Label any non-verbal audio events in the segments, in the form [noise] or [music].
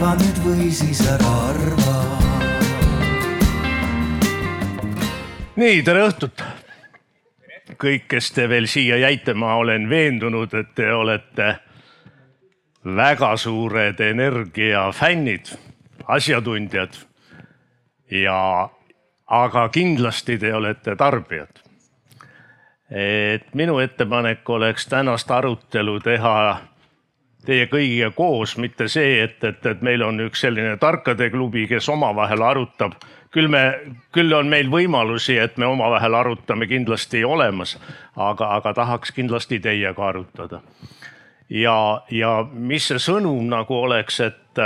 arva nüüd või siis ära arva. nii, tere õhtut. kõik, kes te veel siia jäite, ma olen veendunud, et te olete väga suured energiafännid, asjatundjad ja, aga kindlasti te olete tarbijad. et minu ettepanek oleks tänast arutelu teha teie kõigiga koos, mitte see, et, et, et meil on üks selline tarkade klubi, kes omavahel arutab. küll me, küll on meil võimalusi, et me omavahel arutame kindlasti olemas, aga, aga tahaks kindlasti teiega arutada. ja, ja mis see sõnum nagu oleks, et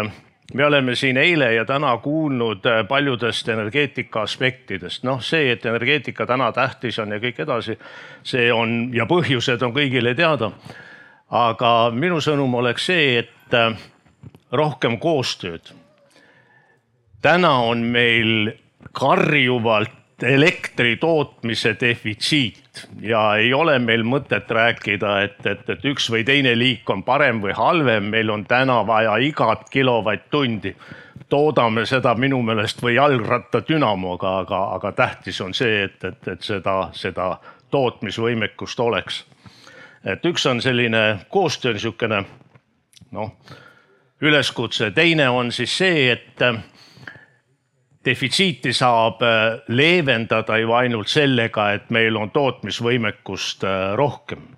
me oleme siin eile ja täna kuulnud äh, paljudest energeetika aspektidest, noh, see, et energeetika täna tähtis on ja kõik edasi, see on ja põhjused on kõigile teada. Aga minu sõnum oleks see, et äh, rohkem koostööd. täna on meil karjuvalt elektri tootmise defitsiit ja ei ole meil mõtet rääkida, et, et, et üks või teine liik on parem või halvem, meil on täna vaja igat kilovatt-tundi. toodame seda minu meelest või jalgrattadünamoga, aga, aga tähtis on see, et, et, et seda, seda tootmisvõimekust oleks. Et üks on selline koostöö niisugune noh, üleskutse, teine on siis see, et defitsiiti saab äh, leevendada ju ainult sellega, et meil on tootmisvõimekust äh, rohkem.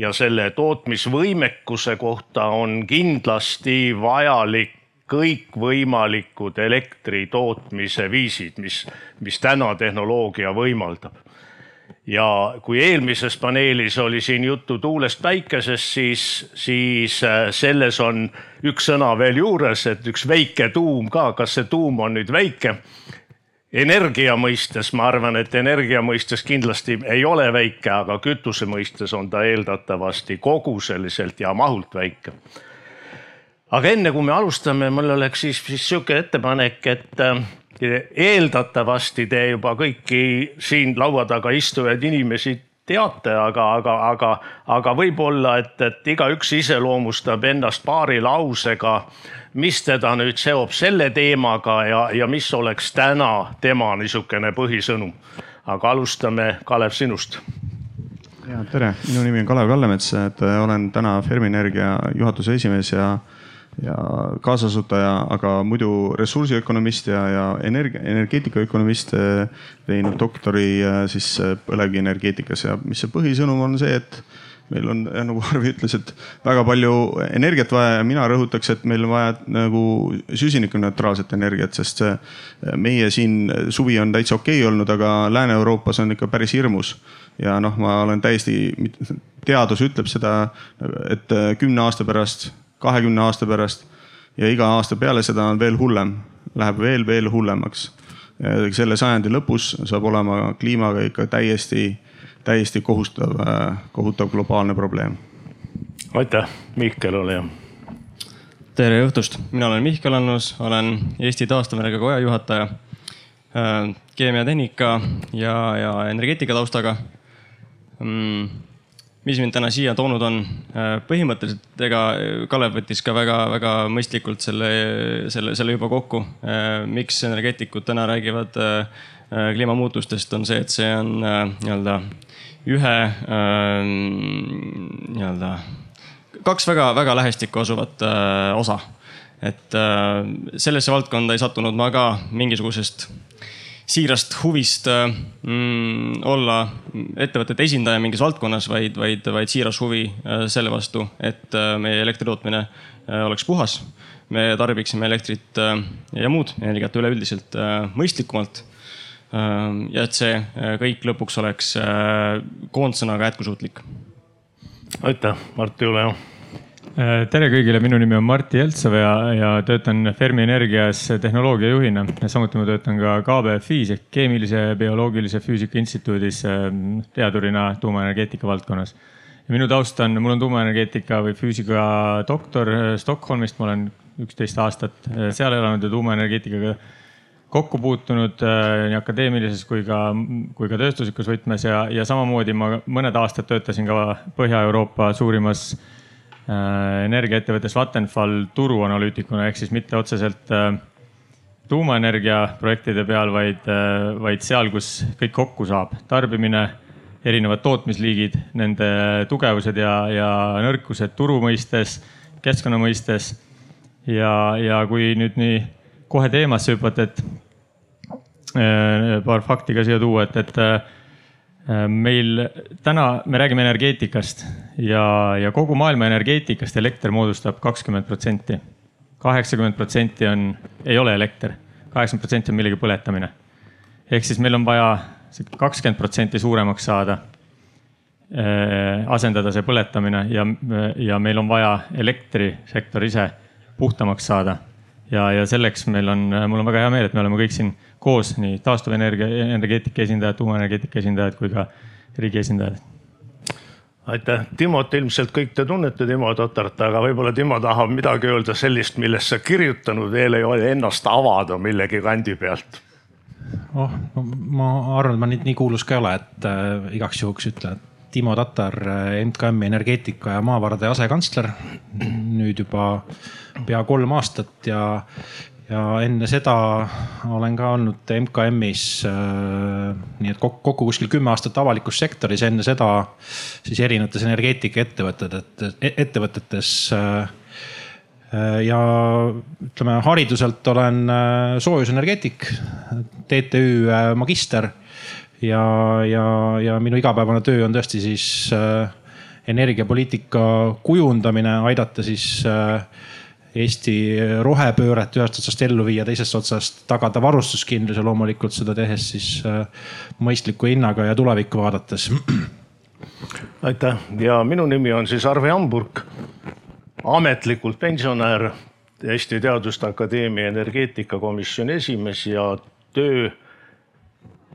ja selle tootmisvõimekuse kohta on kindlasti vajalik kõikvõimalikud elektri tootmise viisid, mis, mis täna tehnoloogia võimaldab ja kui eelmises paneelis oli siin juttu tuulest, päikesest, siis, siis äh, selles on üks sõna veel juures, et üks väike tuum ka, kas see tuum on nüüd väike? energia mõistes ma arvan, et energia mõistes kindlasti ei ole väike, aga kütuse mõistes on ta eeldatavasti koguseliselt ja mahult väike. aga enne kui me alustame, mul oleks siis, siis sihuke ettepanek, et äh, eeldatavasti te juba kõiki siin laua taga istuvaid inimesi teate, aga, aga, aga, aga võib-olla, et, et igaüks iseloomustab ennast paari lausega, mis teda nüüd seob selle teemaga ja, ja mis oleks täna tema niisugune põhisõnum. aga alustame, Kalev, sinust. ja tere, minu nimi on Kalev Kallemets, et olen täna Fermi-Energia juhatuse esimees ja ja kaasasutaja, aga muidu ressursiökonomist ja, ja energia, energeetikaökonomist teinud doktori siis põlevkivienergeetikas ja mis see põhisõnum on see, et meil on nagu Arvi ütles, et väga palju energiat vaja ja mina rõhutaks, et meil on vaja nagu süsinikuneutraalset energiat, sest see meie siin suvi on täitsa okei okay olnud, aga Lääne-Euroopas on ikka päris hirmus. ja noh, ma olen täiesti, teadus ütleb seda, et kümne aasta pärast kahekümne aasta pärast ja iga aasta peale seda on veel hullem, läheb veel, veel hullemaks. selle sajandi lõpus saab olema kliimaga ikka täiesti, täiesti kohustav, kohutav globaalne probleem. aitäh, Mihkel, ole hea. tere õhtust, mina olen Mihkel Annus, olen Eesti Taastuvenergia Koja juhataja, keemiatehnika ja, ja energeetika taustaga mm mis mind täna siia toonud on, äh, põhimõtteliselt ega Kalev võttis ka väga-väga mõistlikult selle, selle, selle juba kokku. Äh, miks energeetikud täna räägivad äh, kliimamuutustest, on see, et see on nii-öelda ühe nii-öelda kaks väga-väga lähestikku asuvat osa. et sellesse valdkonda ei sattunud ma ka mingisugusest siirast huvist äh, mm, olla ettevõtete esindaja mingis valdkonnas, vaid, vaid, vaid siiras huvi äh, selle vastu, et äh, meie elektri tootmine oleks puhas. me tarbiksime elektrit ja muud energiat üleüldiselt mõistlikumalt. ja et see kõik lõpuks oleks koondsõnaga jätkusuutlik. aitäh, Martti Ule Äh, tere kõigile, minu nimi on Martti Jeltsov ja, ja töötan Fermi Energias tehnoloogiajuhina. samuti ma töötan ka KBFI-s ehk Keemilise Bioloogilise Füüsika Instituudis äh, teadurina tuumaenergeetika valdkonnas. minu taust on, mul on tuumaenergeetika või füüsika doktor äh, Stockholmist, ma olen üksteist aastat seal elanud ja tuumaenergeetikaga kokku puutunud nii akadeemilises kui ka, kui ka tööstuslikus võtmes ja, ja samamoodi ma mõned aastad töötasin ka Põhja-Euroopa suurimas energiaettevõttes Vattenfall turuanalüütikuna ehk siis mitte otseselt tuumaenergia projektide peal, vaid, vaid seal, kus kõik kokku saab, tarbimine, erinevad tootmisliigid, nende tugevused ja, ja nõrkused turu mõistes, keskkonna mõistes. ja, ja kui nüüd nii kohe teemasse hüpata, et paar fakti ka siia tuua, et, et meil täna, me räägime energeetikast ja, ja kogu maailma energeetikast elekter moodustab kakskümmend protsenti kaheksakümmend protsenti on, ei ole elekter, kaheksakümmend protsenti on millegi põletamine. ehk siis meil on vaja kakskümmend protsenti suuremaks saada äh,. asendada see põletamine ja, ja meil on vaja elektrisektor ise puhtamaks saada. ja, ja selleks meil on, mul on väga hea meel, et me oleme kõik siin koos, nii taastuvenergia, energeetika esindajad, tuumaenergeetika esindajad kui ka riigi esindajad aitäh, Timot, ilmselt kõik te tunnete Timo Totart, aga võib-olla Timo tahab midagi öelda sellist, millest sa kirjutanud veel ei ole ennast avada millegi kandi pealt. oh, ma arvan, et ma nüüd nii kuulus ka ei ole, et äh, igaks juhuks ütlen, et Timo Tatar, äh, MKM-i energeetika ja maavarade asekantsler. nüüd juba pea kolm aastat ja, ja enne seda olen ka olnud MKM-is äh,, nii et kokku, kokku kuskil kümme aastat avalikus sektoris, enne seda siis erinevates energeetikaettevõtetes, ettevõtetes äh, ja ütleme hariduselt olen äh, soojusenergeetik, TTÜ äh, magister ja, ja, ja minu igapäevane töö on tõesti siis äh, energiapoliitika kujundamine, aidata siis äh, Eesti rohepööret ühest otsast ellu viia, teisest otsast tagada varustuskindlus ja loomulikult seda tehes siis äh, mõistliku hinnaga ja tulevikku vaadates. [clears throat] aitäh ja minu nimi on siis Arvi Hamburg, ametlikult pensionär, Eesti Teaduste Akadeemia energeetikakomisjoni esimees ja töö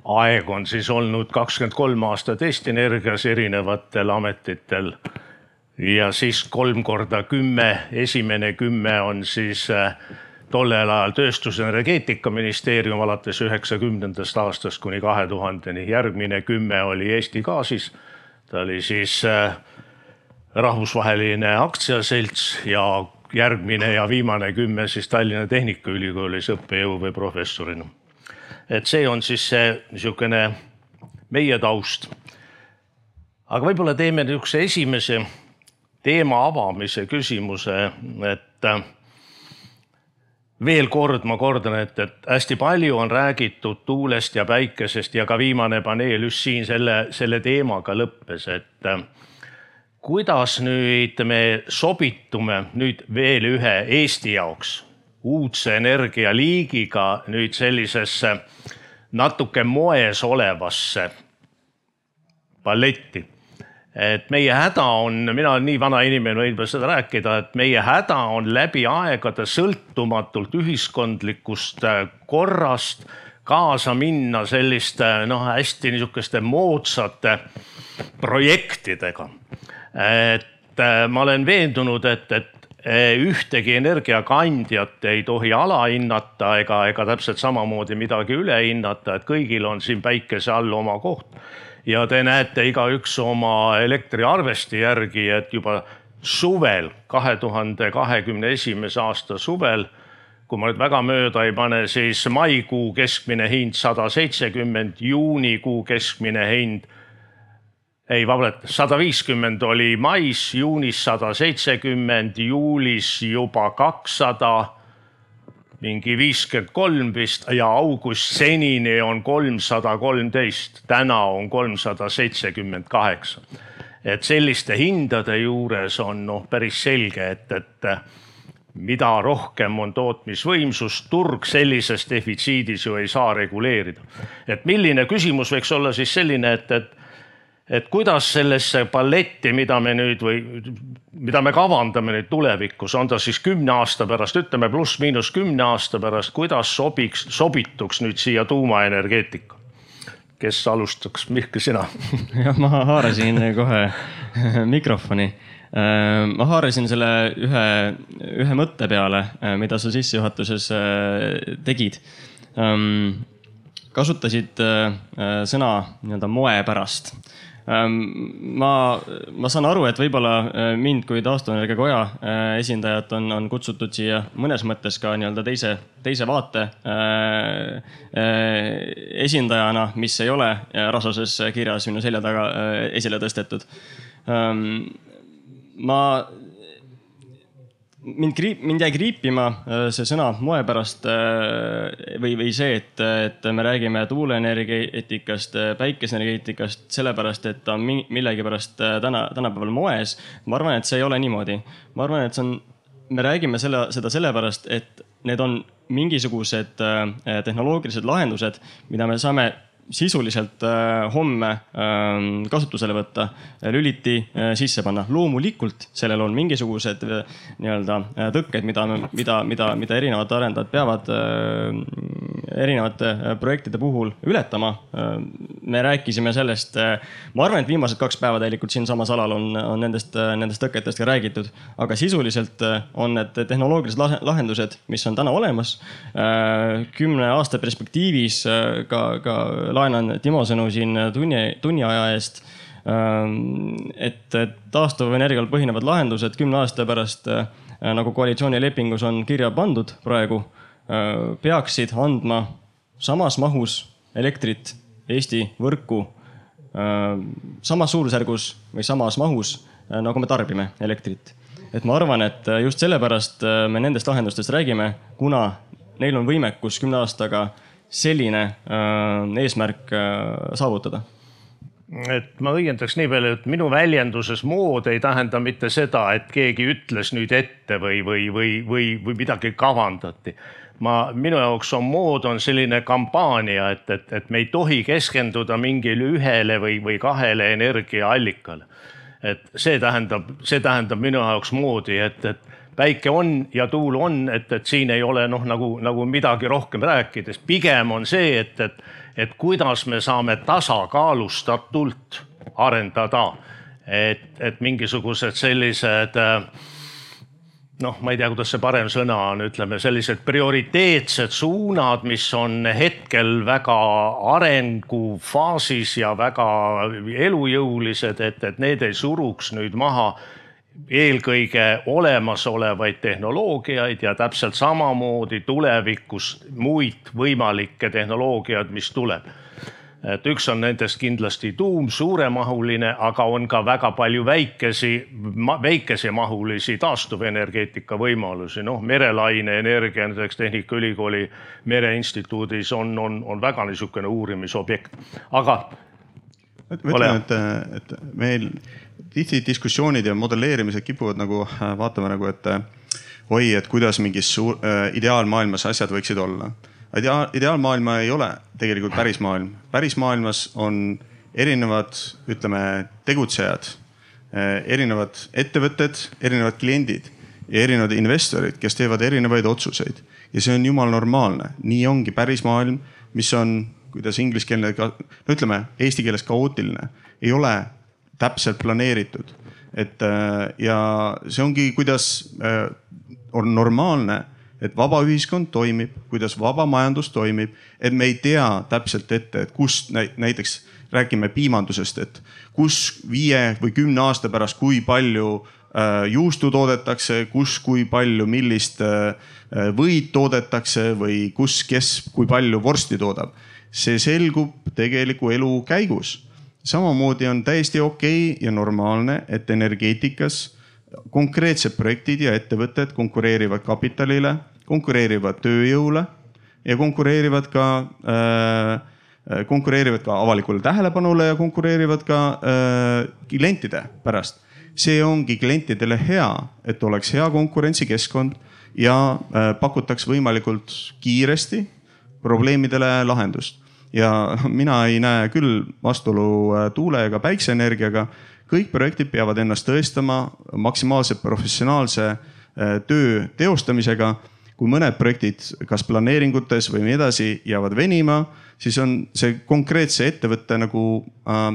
aeg on siis olnud kakskümmend kolm aastat Eesti Energias erinevatel ametitel ja siis kolm korda kümme, esimene kümme on siis äh, tollel ajal Tööstus- ja Energeetikaministeerium alates üheksakümnendast aastast kuni kahe tuhandeni. järgmine kümme oli Eesti Gaasis. ta oli siis äh, rahvusvaheline aktsiaselts ja järgmine ja viimane kümme siis Tallinna Tehnikaülikoolis õppejõu või professorina. et see on siis see niisugune meie taust. aga võib-olla teeme niisuguse esimese teema avamise küsimuse, et äh, veel kord ma kordan, et, et hästi palju on räägitud tuulest ja päikesest ja ka viimane paneel just siin selle, selle teemaga lõppes, et äh, kuidas nüüd me sobitume nüüd veel ühe Eesti jaoks uudse energialiigiga nüüd sellisesse natuke moes olevasse balletti et meie häda on, mina olen nii vana inimene, võin seda rääkida, et meie häda on läbi aegade sõltumatult ühiskondlikust äh, korrast kaasa minna selliste noh, hästi niisuguste moodsate projektidega. et äh, ma olen veendunud, et, et äh, ühtegi energiakandjat ei tohi alahinnata ega, ega täpselt samamoodi midagi üle hinnata, et kõigil on siin päikese all oma koht ja te näete igaüks oma elektriarvesti järgi, et juba suvel, kahe tuhande kahekümne esimese aasta suvel, kui ma nüüd väga mööda ei pane, siis maikuu keskmine hind sada seitsekümmend, juunikuu keskmine hind ei, vabandust, sada viiskümmend oli mais, juunis sada seitsekümmend, juulis juba kakssada mingi viiskümmend kolm vist ja august senini on kolmsada kolmteist, täna on kolmsada seitsekümmend kaheksa. et selliste hindade juures on noh, päris selge, et, et mida rohkem on tootmisvõimsust, turg sellises defitsiidis ju ei saa reguleerida. et milline küsimus võiks olla siis selline, et, et et kuidas sellesse balletti, mida me nüüd või mida me kavandame nüüd tulevikus, on ta siis kümne aasta pärast, ütleme pluss-miinus kümne aasta pärast, kuidas sobiks, sobituks nüüd siia tuumaenergeetika? kes alustaks, Mihkel, sina? [laughs] jah, ma haarasin kohe [laughs] mikrofoni. Äh, ma haarasin selle ühe, ühe mõtte peale, äh, mida sa sissejuhatuses äh, tegid ähm, kasutasid sõna nii-öelda moe pärast ma, ma saan aru, et võib-olla äh, mind kui taastuvenergia koja äh, esindajat on, on kutsutud siia mõnes mõttes ka nii-öelda teise, teise vaate äh, esindajana, mis ei ole Rasmuses kirjas minu selja taga esile tõstetud. Ähm, ma mind kriip-, mind jäi kriipima äh, see sõna moe pärast äh, või, või see, et, et me räägime tuuleenergeetikast, äh, päikeseenergeetikast sellepärast, et ta on millegipärast täna, tänapäeval moes. ma arvan, et see ei ole niimoodi. ma arvan, et see on, me räägime selle, seda sellepärast, et need on mingisugused tehnoloogilised lahendused, mida me saame sisuliselt äh, homme äh, kasutusele võtta, lüliti äh, sisse panna. loomulikult sellel on mingisugused äh, nii-öelda äh, tõkked, mida, mida, mida, mida erinevad arendajad peavad äh, erinevate äh, projektide puhul ületama äh,. me rääkisime sellest äh,, ma arvan, et viimased kaks päeva tegelikult siinsamas alal on, on nendest, äh, nendest tõketest ka räägitud. aga sisuliselt äh, on need tehnoloogilised lahendused, mis on täna olemas äh, kümne aasta perspektiivis äh, ka, ka laenan Timo sõnu siin tunni, tunni aja eest. Ähm, et taastuvenergial põhinevad lahendused kümne aasta pärast, äh, nagu koalitsioonilepingus on kirja pandud praegu, äh, peaksid andma samas mahus elektrit Eesti võrku äh, samas suurusjärgus või samas mahus, nagu me tarbime elektrit. et ma arvan, et just sellepärast me nendest lahendustest räägime, kuna neil on võimekus kümne aastaga selline äh, eesmärk äh, saavutada? et ma õiendaks nii palju, et minu väljenduses mood ei tähenda mitte seda, et keegi ütles nüüd ette või, või, või, või, või midagi kavandati. ma, minu jaoks on mood on selline kampaania, et, et, et me ei tohi keskenduda mingile ühele või, või kahele energiaallikale. et see tähendab, see tähendab minu jaoks moodi, et, et päike on ja tuul on, et, et siin ei ole noh, nagu, nagu midagi rohkem rääkida, sest pigem on see, et, et, et kuidas me saame tasakaalustatult arendada. et, et mingisugused sellised noh, ma ei tea, kuidas see parem sõna on, ütleme sellised prioriteetsed suunad, mis on hetkel väga arengufaasis ja väga elujõulised, et, et need ei suruks nüüd maha eelkõige olemasolevaid tehnoloogiaid ja täpselt samamoodi tulevikus muid võimalikke tehnoloogiaid, mis tuleb. et üks on nendest kindlasti tuum, suuremahuline, aga on ka väga palju väikesi, väikesemahulisi taastuvenergeetika võimalusi, noh merelaine energia näiteks Tehnikaülikooli Mereinstituudis on, on, on väga niisugune uurimisobjekt, aga. ma ütlen, et, et meil tihti diskussioonid ja modelleerimised kipuvad nagu äh, vaatama nagu, et äh, oi, et kuidas mingis suur, äh, ideaalmaailmas asjad võiksid olla. idea-, ideaalmaailma ei ole tegelikult päris maailm. päris maailmas on erinevad, ütleme, tegutsejad, erinevad ettevõtted, erinevad kliendid ja erinevad investorid, kes teevad erinevaid otsuseid. ja see on jumala normaalne, nii ongi päris maailm, mis on, kuidas ingliskeelne, no ütleme eesti keeles kaootiline, ei ole täpselt planeeritud. et äh, ja see ongi, kuidas äh, on normaalne, et vaba ühiskond toimib, kuidas vaba majandus toimib, et me ei tea täpselt ette, et kust näiteks räägime piimandusest, et kus viie või kümne aasta pärast, kui palju äh, juustu toodetakse, kus, kui palju, millist võid toodetakse või kus, kes, kui palju vorsti toodab. see selgub tegeliku elu käigus samamoodi on täiesti okei okay ja normaalne, et energeetikas konkreetsed projektid ja ettevõtted konkureerivad kapitalile, konkureerivad tööjõule ja konkureerivad ka äh, konkureerivad ka avalikule tähelepanule ja konkureerivad ka äh, klientide pärast. see ongi klientidele hea, et oleks hea konkurentsikeskkond ja äh, pakutaks võimalikult kiiresti probleemidele lahendust ja [laughs] mina ei näe küll vastuolu äh, tuule ega päikseenergiaga. kõik projektid peavad ennast tõestama maksimaalselt professionaalse äh, töö teostamisega. kui mõned projektid, kas planeeringutes või nii edasi, jäävad venima, siis on see konkreetse ettevõtte nagu äh,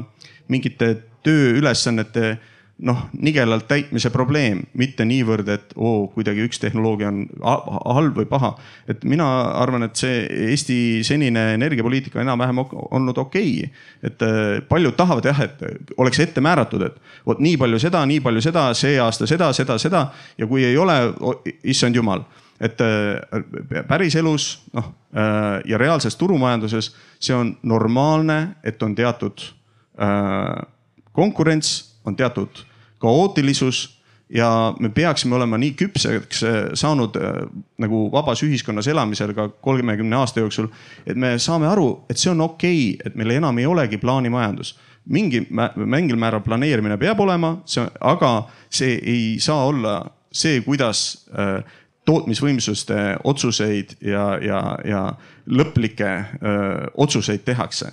mingite tööülesannete noh, nigelalt täitmise probleem, mitte niivõrd, et oo, kuidagi üks tehnoloogia on halb või paha. et mina arvan, et see Eesti senine energiapoliitika enam-vähem olnud okei okay.. et äh, paljud tahavad jah, et oleks ette määratud, et vot nii palju seda, nii palju seda, see aasta seda, seda, seda ja kui ei ole, issand jumal et äh, päriselus noh äh, ja reaalses turumajanduses see on normaalne, et on teatud konkurents, on teatud kaootilisus ja me peaksime olema nii küpseks äh, saanud äh, nagu vabas ühiskonnas elamisel ka kolmekümne aasta jooksul. et me saame aru, et see on okei okay,, et meil enam ei olegi plaanimajandus. mingi, mingil määral planeerimine peab olema, see, aga see ei saa olla see, kuidas äh, tootmisvõimsuste otsuseid ja, ja, ja lõplikke öö, otsuseid tehakse.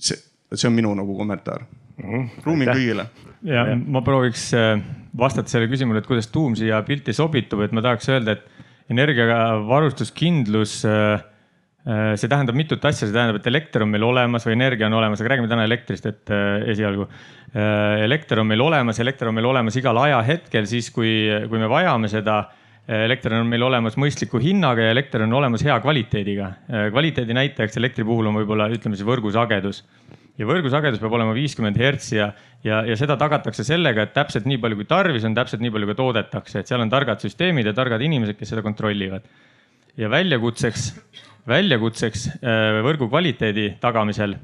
see, see on minu nagu kommentaar mm. -hmm. ruumi kõigile ja, ma prooviks äh, vastata sellele küsimusele, et kuidas tuum siia pilti sobitub, et ma tahaks öelda, et energiavarustuskindlus, äh, äh, see tähendab mitut asja, see tähendab, et elekter on meil olemas või energia on olemas, aga räägime täna elektrist, et esialgu. elekter on meil olemas, elekter on meil olemas igal ajahetkel, siis kui, kui me vajame seda elekter on meil olemas mõistliku hinnaga ja elekter on olemas hea kvaliteediga. kvaliteedi näitajaks elektri puhul on võib-olla ütleme siis võrgusagedus ja võrgusagedus peab olema viiskümmend hertsi ja, ja, ja seda tagatakse sellega, et täpselt nii palju, kui tarvis on, täpselt nii palju ka toodetakse, et seal on targad süsteemid ja targad inimesed, kes seda kontrollivad. ja väljakutseks, väljakutseks äh, võrgu kvaliteedi tagamisel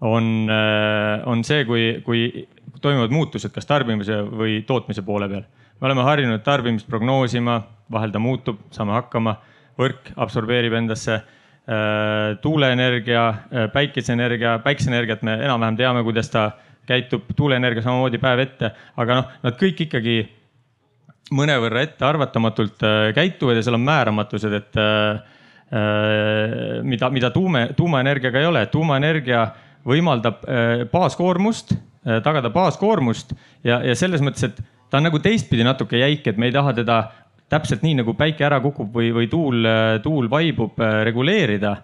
on, äh, on see, kui, kui toimuvad muutused, kas tarbimise või tootmise poole peal. me oleme harjunud tarbimist prognoosima, vahel ta muutub, saame hakkama, võrk absorbeerib endasse tuuleenergia, äh, päikeseenergia, päikeseenergiat me enam-vähem teame, kuidas ta käitub, tuuleenergia samamoodi päev ette, aga noh, nad kõik ikkagi mõnevõrra ettearvatamatult äh, käituvad ja seal on määramatused, et mida, mida tuume, tuumaenergiaga ei ole, tuumaenergia võimaldab baaskoormust, tagada baaskoormust ja, ja selles mõttes, et ta on nagu teistpidi natuke jäik, et me ei taha teda täpselt nii nagu päike ära kukub või, või tuul, tuul vaibub, äh, reguleerida.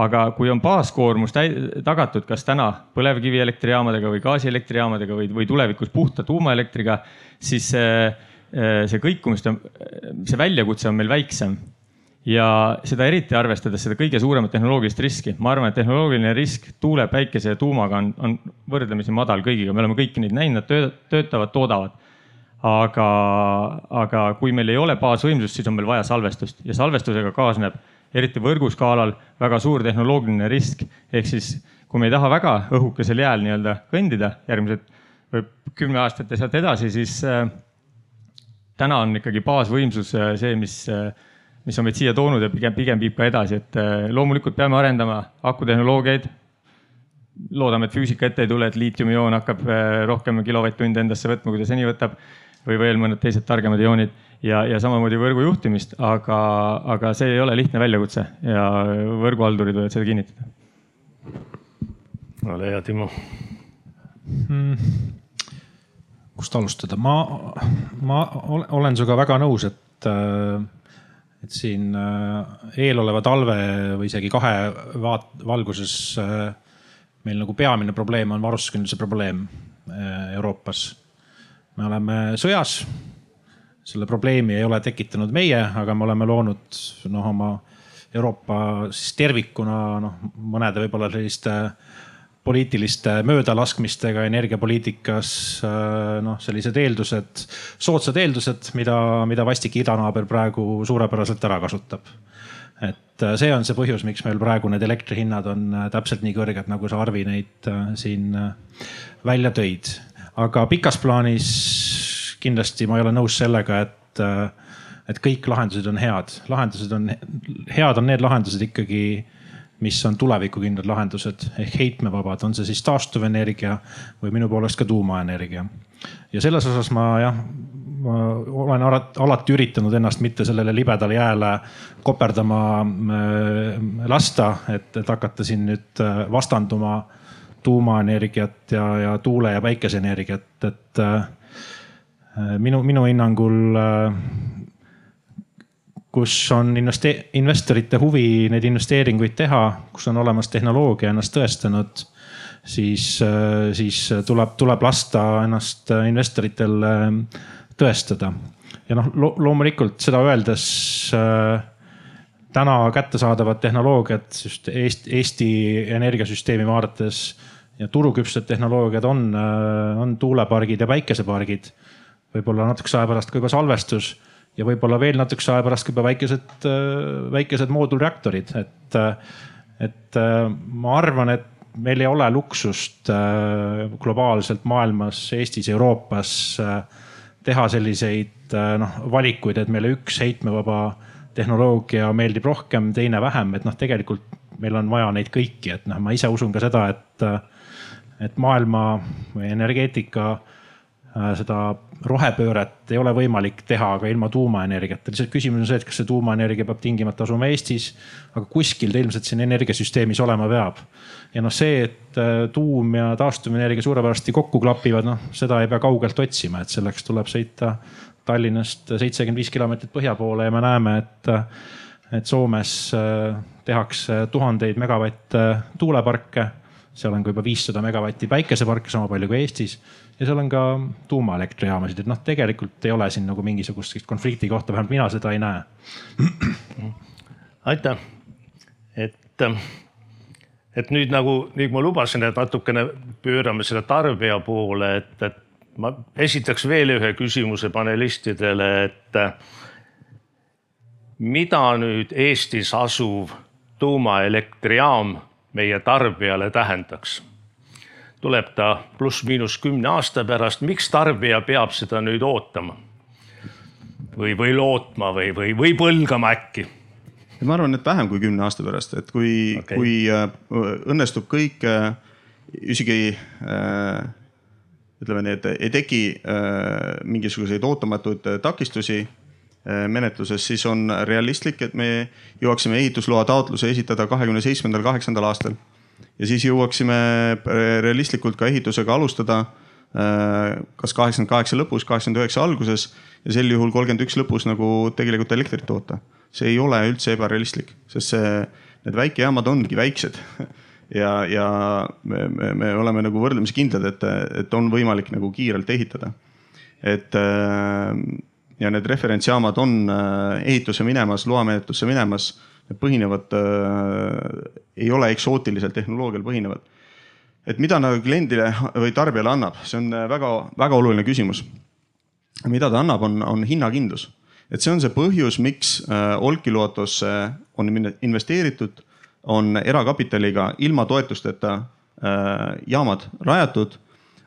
aga kui on baaskoormus tagatud, kas täna põlevkivielektrijaamadega või gaasielektrijaamadega või, või tulevikus puhta tuumaelektriga, siis see, äh, see kõikumiste, see väljakutse on meil väiksem ja seda eriti arvestades seda kõige suuremat tehnoloogilist riski. ma arvan, et tehnoloogiline risk tuule, päikese ja tuumaga on, on võrdlemisi madal kõigiga, me oleme kõiki neid näinud, nad töötavad, toodavad aga, aga kui meil ei ole baasvõimsust, siis on meil vaja salvestust ja salvestusega kaasneb eriti võrguskaalal väga suur tehnoloogiline risk. ehk siis, kui me ei taha väga õhukesel jääl nii-öelda kõndida järgmised või kümme aastat ja sealt edasi, siis äh, täna on ikkagi baasvõimsus äh, see, mis äh, mis on meid siia toonud ja pigem, pigem viib ka edasi, et äh, loomulikult peame arendama akutehnoloogiaid. loodame, et füüsika ette ei tule, et liitiumioon hakkab äh, rohkem kilovatt-tunde endasse võtma, kui ta seni võtab või veel mõned teised targemad joonid ja, ja samamoodi võrgu juhtimist, aga, aga see ei ole lihtne väljakutse ja võrguhaldurid võivad seda kinnitada. ole hea, Timo. Hmm.. kust alustada, ma, ma olen sinuga väga nõus, et, et siin eeloleva talve või isegi kahe vaat-, valguses meil nagu peamine probleem on varustuskindluse probleem Euroopas me oleme sõjas. selle probleemi ei ole tekitanud meie, aga me oleme loonud noh, oma Euroopa siis tervikuna noh, mõnede võib-olla selliste poliitiliste möödalaskmistega energiapoliitikas noh, sellised eeldused, soodsad eeldused, mida, mida vastik idanaaber praegu suurepäraselt ära kasutab. et see on see põhjus, miks meil praegu need elektrihinnad on täpselt nii kõrged, nagu sa Arvi neid siin välja tõid aga pikas plaanis kindlasti ma ei ole nõus sellega, et, et kõik lahendused on head. lahendused on, head on need lahendused ikkagi, mis on tulevikukindlad lahendused ehk heitmevabad, on see siis taastuvenergia või minu poolest ka tuumaenergia. ja selles osas ma jah, ma olen alati üritanud ennast mitte sellele libedale jääle koperdama äh, lasta, et, et hakata siin nüüd äh, vastanduma tuumaenergiat ja, ja tuule- ja päikeseenergiat, et äh, minu, minu hinnangul äh, kus on investe-, investorite huvi neid investeeringuid teha, kus on olemas tehnoloogia ennast tõestanud siis, siis tuleb, tuleb lasta ennast investoritel tõestada. ja noh lo, loomulikult seda öeldes äh, täna kättesaadavad tehnoloogiad just Eesti, Eesti energiasüsteemi vaadates ja turuküpsed tehnoloogiad on, äh, on tuulepargid ja päikesepargid. võib-olla natukese aja pärast ka juba salvestus ja võib-olla veel natukese aja pärast ka juba väikesed, äh, väikesed moodulreaktorid, et, et ma arvan, et meil ei ole luksust globaalselt maailmas, Eestis, Euroopas teha selliseid noh valikuid, et meile üks heitmevaba tehnoloogia meeldib rohkem, teine vähem, et noh, tegelikult meil on vaja neid kõiki, et noh, ma ise usun ka seda, et, et maailma või energeetika äh, seda rohepööret ei ole võimalik teha ka ilma tuumaenergiata. lihtsalt küsimus on see, et kas see tuumaenergia peab tingimata asuma Eestis, aga kuskil ta ilmselt siin energiasüsteemis olema peab. ja noh, see, et äh, tuum ja taastuvenergia suurepäraselt kokku klapivad, noh seda ei pea kaugelt otsima, et selleks tuleb sõita Tallinnast seitsekümmend viis kilomeetrit põhja poole ja me näeme, et, et Soomes äh, tehakse tuhandeid megavatte tuuleparke. seal on ka juba viissada megavatti päikeseparke, sama palju kui Eestis ja seal on ka tuumaelektrijaamasid, et noh, tegelikult ei ole siin nagu mingisugust konflikti kohta, vähemalt mina seda ei näe. aitäh, et, et nüüd nagu, nagu ma lubasin, et natukene pöörame selle tarbija poole, et, et ma esitaks veel ühe küsimuse panelistidele, et mida nüüd Eestis asuv tuumaelektrijaam meie tarbijale tähendaks? tuleb ta pluss-miinus kümne aasta pärast, miks tarbija peab seda nüüd ootama? või, või lootma või, või, või põlgama äkki? ma arvan, et vähem kui kümne aasta pärast, et kui okay., kui äh, õnnestub kõik äh, isegi äh, ütleme nii, et ei teki äh, mingisuguseid ootamatuid äh, takistusi äh, menetluses, siis on realistlik, et me jõuaksime ehitusloa taotluse esitada kahekümne seitsmendal, kaheksandal aastal. ja siis jõuaksime realistlikult ka ehitusega alustada kas kaheksakümmend kaheksa lõpus, kaheksakümmend üheksa alguses ja sel juhul kolmkümmend üks lõpus nagu tegelikult elektrit toota. see ei ole üldse ebarealistlik, sest see, need väikejaamad ongi väiksed [laughs] ja, ja me, me, me oleme nagu võrdlemisi kindlad, et, et on võimalik nagu kiirelt ehitada. et äh, ja need referentsjaamad on äh, ehitusse minemas, loamenetlusse minemas, põhinevad, äh, ei ole eksootilisel tehnoloogial põhinevad. et mida nagu kliendile või tarbijale annab, see on väga-väga oluline küsimus. mida ta annab, on, on hinnakindlus et see on see põhjus, miks Olkiluotosse on investeeritud on erakapitaliga ilma toetusteta äh, jaamad rajatud.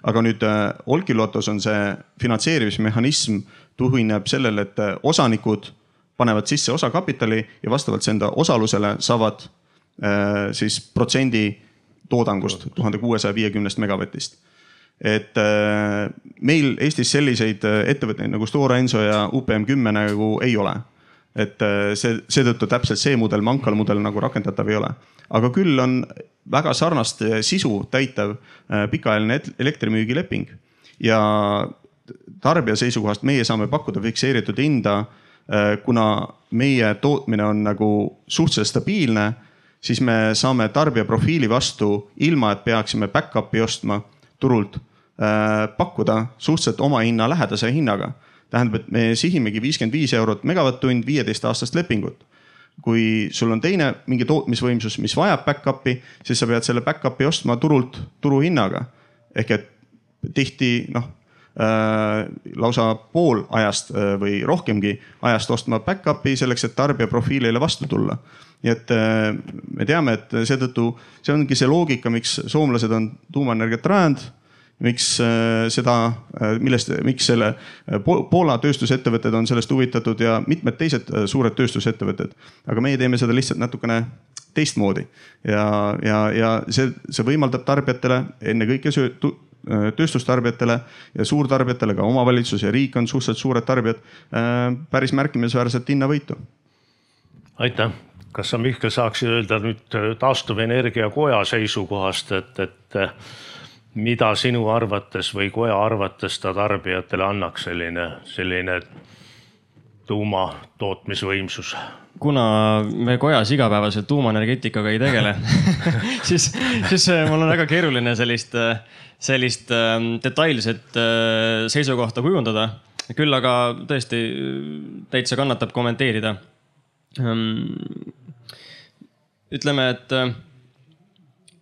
aga nüüd äh, Olkiluotos on see finantseerimismehhanism tugineb sellele, et äh, osanikud panevad sisse osakapitali ja vastavalt enda osalusele saavad siis protsendi toodangust tuhande kuuesaja viiekümnest megavatist. Et meil Eestis selliseid ettevõtteid nagu Stora Enso ja UPM kümme nagu ei ole et äh, see, seetõttu täpselt see mudel, Mankal mudel nagu rakendatav ei ole. aga küll on väga sarnast äh, sisu täitev äh, pikaajaline elektrimüügileping ja tarbija seisukohast meie saame pakkuda fikseeritud hinda. kuna meie tootmine on nagu suhteliselt stabiilne, siis me saame tarbija profiili vastu, ilma et peaksime back-up'i ostma turult, pakkuda suhteliselt oma hinna lähedase hinnaga tähendab, et me sihimegi viiskümmend viis eurot megavatt-tund, viieteist aastast lepingut. kui sul on teine mingi tootmisvõimsus, mis vajab back-up'i, siis sa pead selle back-up'i ostma turult turuhinnaga. ehk et tihti noh äh, lausa pool ajast äh, või rohkemgi ajast ostma back-up'i selleks, et tarbija profiilile vastu tulla. nii et äh, me teame, et seetõttu see ongi see loogika, miks soomlased on tuumaenergiat rajanud miks äh, seda, äh, millest, miks selle äh, Poola tööstusettevõtted on sellest huvitatud ja mitmed teised suured tööstusettevõtted. aga meie teeme seda lihtsalt natukene teistmoodi ja, ja, ja see, see võimaldab tarbijatele ennekõike tööstustarbijatele ja suurtarbijatele, ka omavalitsus ja riik on suhteliselt suured tarbijad, päris märkimisväärset hinnavõitu. aitäh, kas sa Mihkel saaksid öelda nüüd taastuvenergia koja seisukohast, et, et mida sinu arvates või koja arvates ta tarbijatele annaks selline, selline tuuma tootmisvõimsus? kuna me kojas igapäevaselt tuumaenergeetikaga ei tegele [laughs] siis, siis äh, mul on väga keeruline sellist, sellist ähm, detailset seisukohta kujundada. küll aga tõesti täitsa kannatab kommenteerida. Ähm, ütleme, et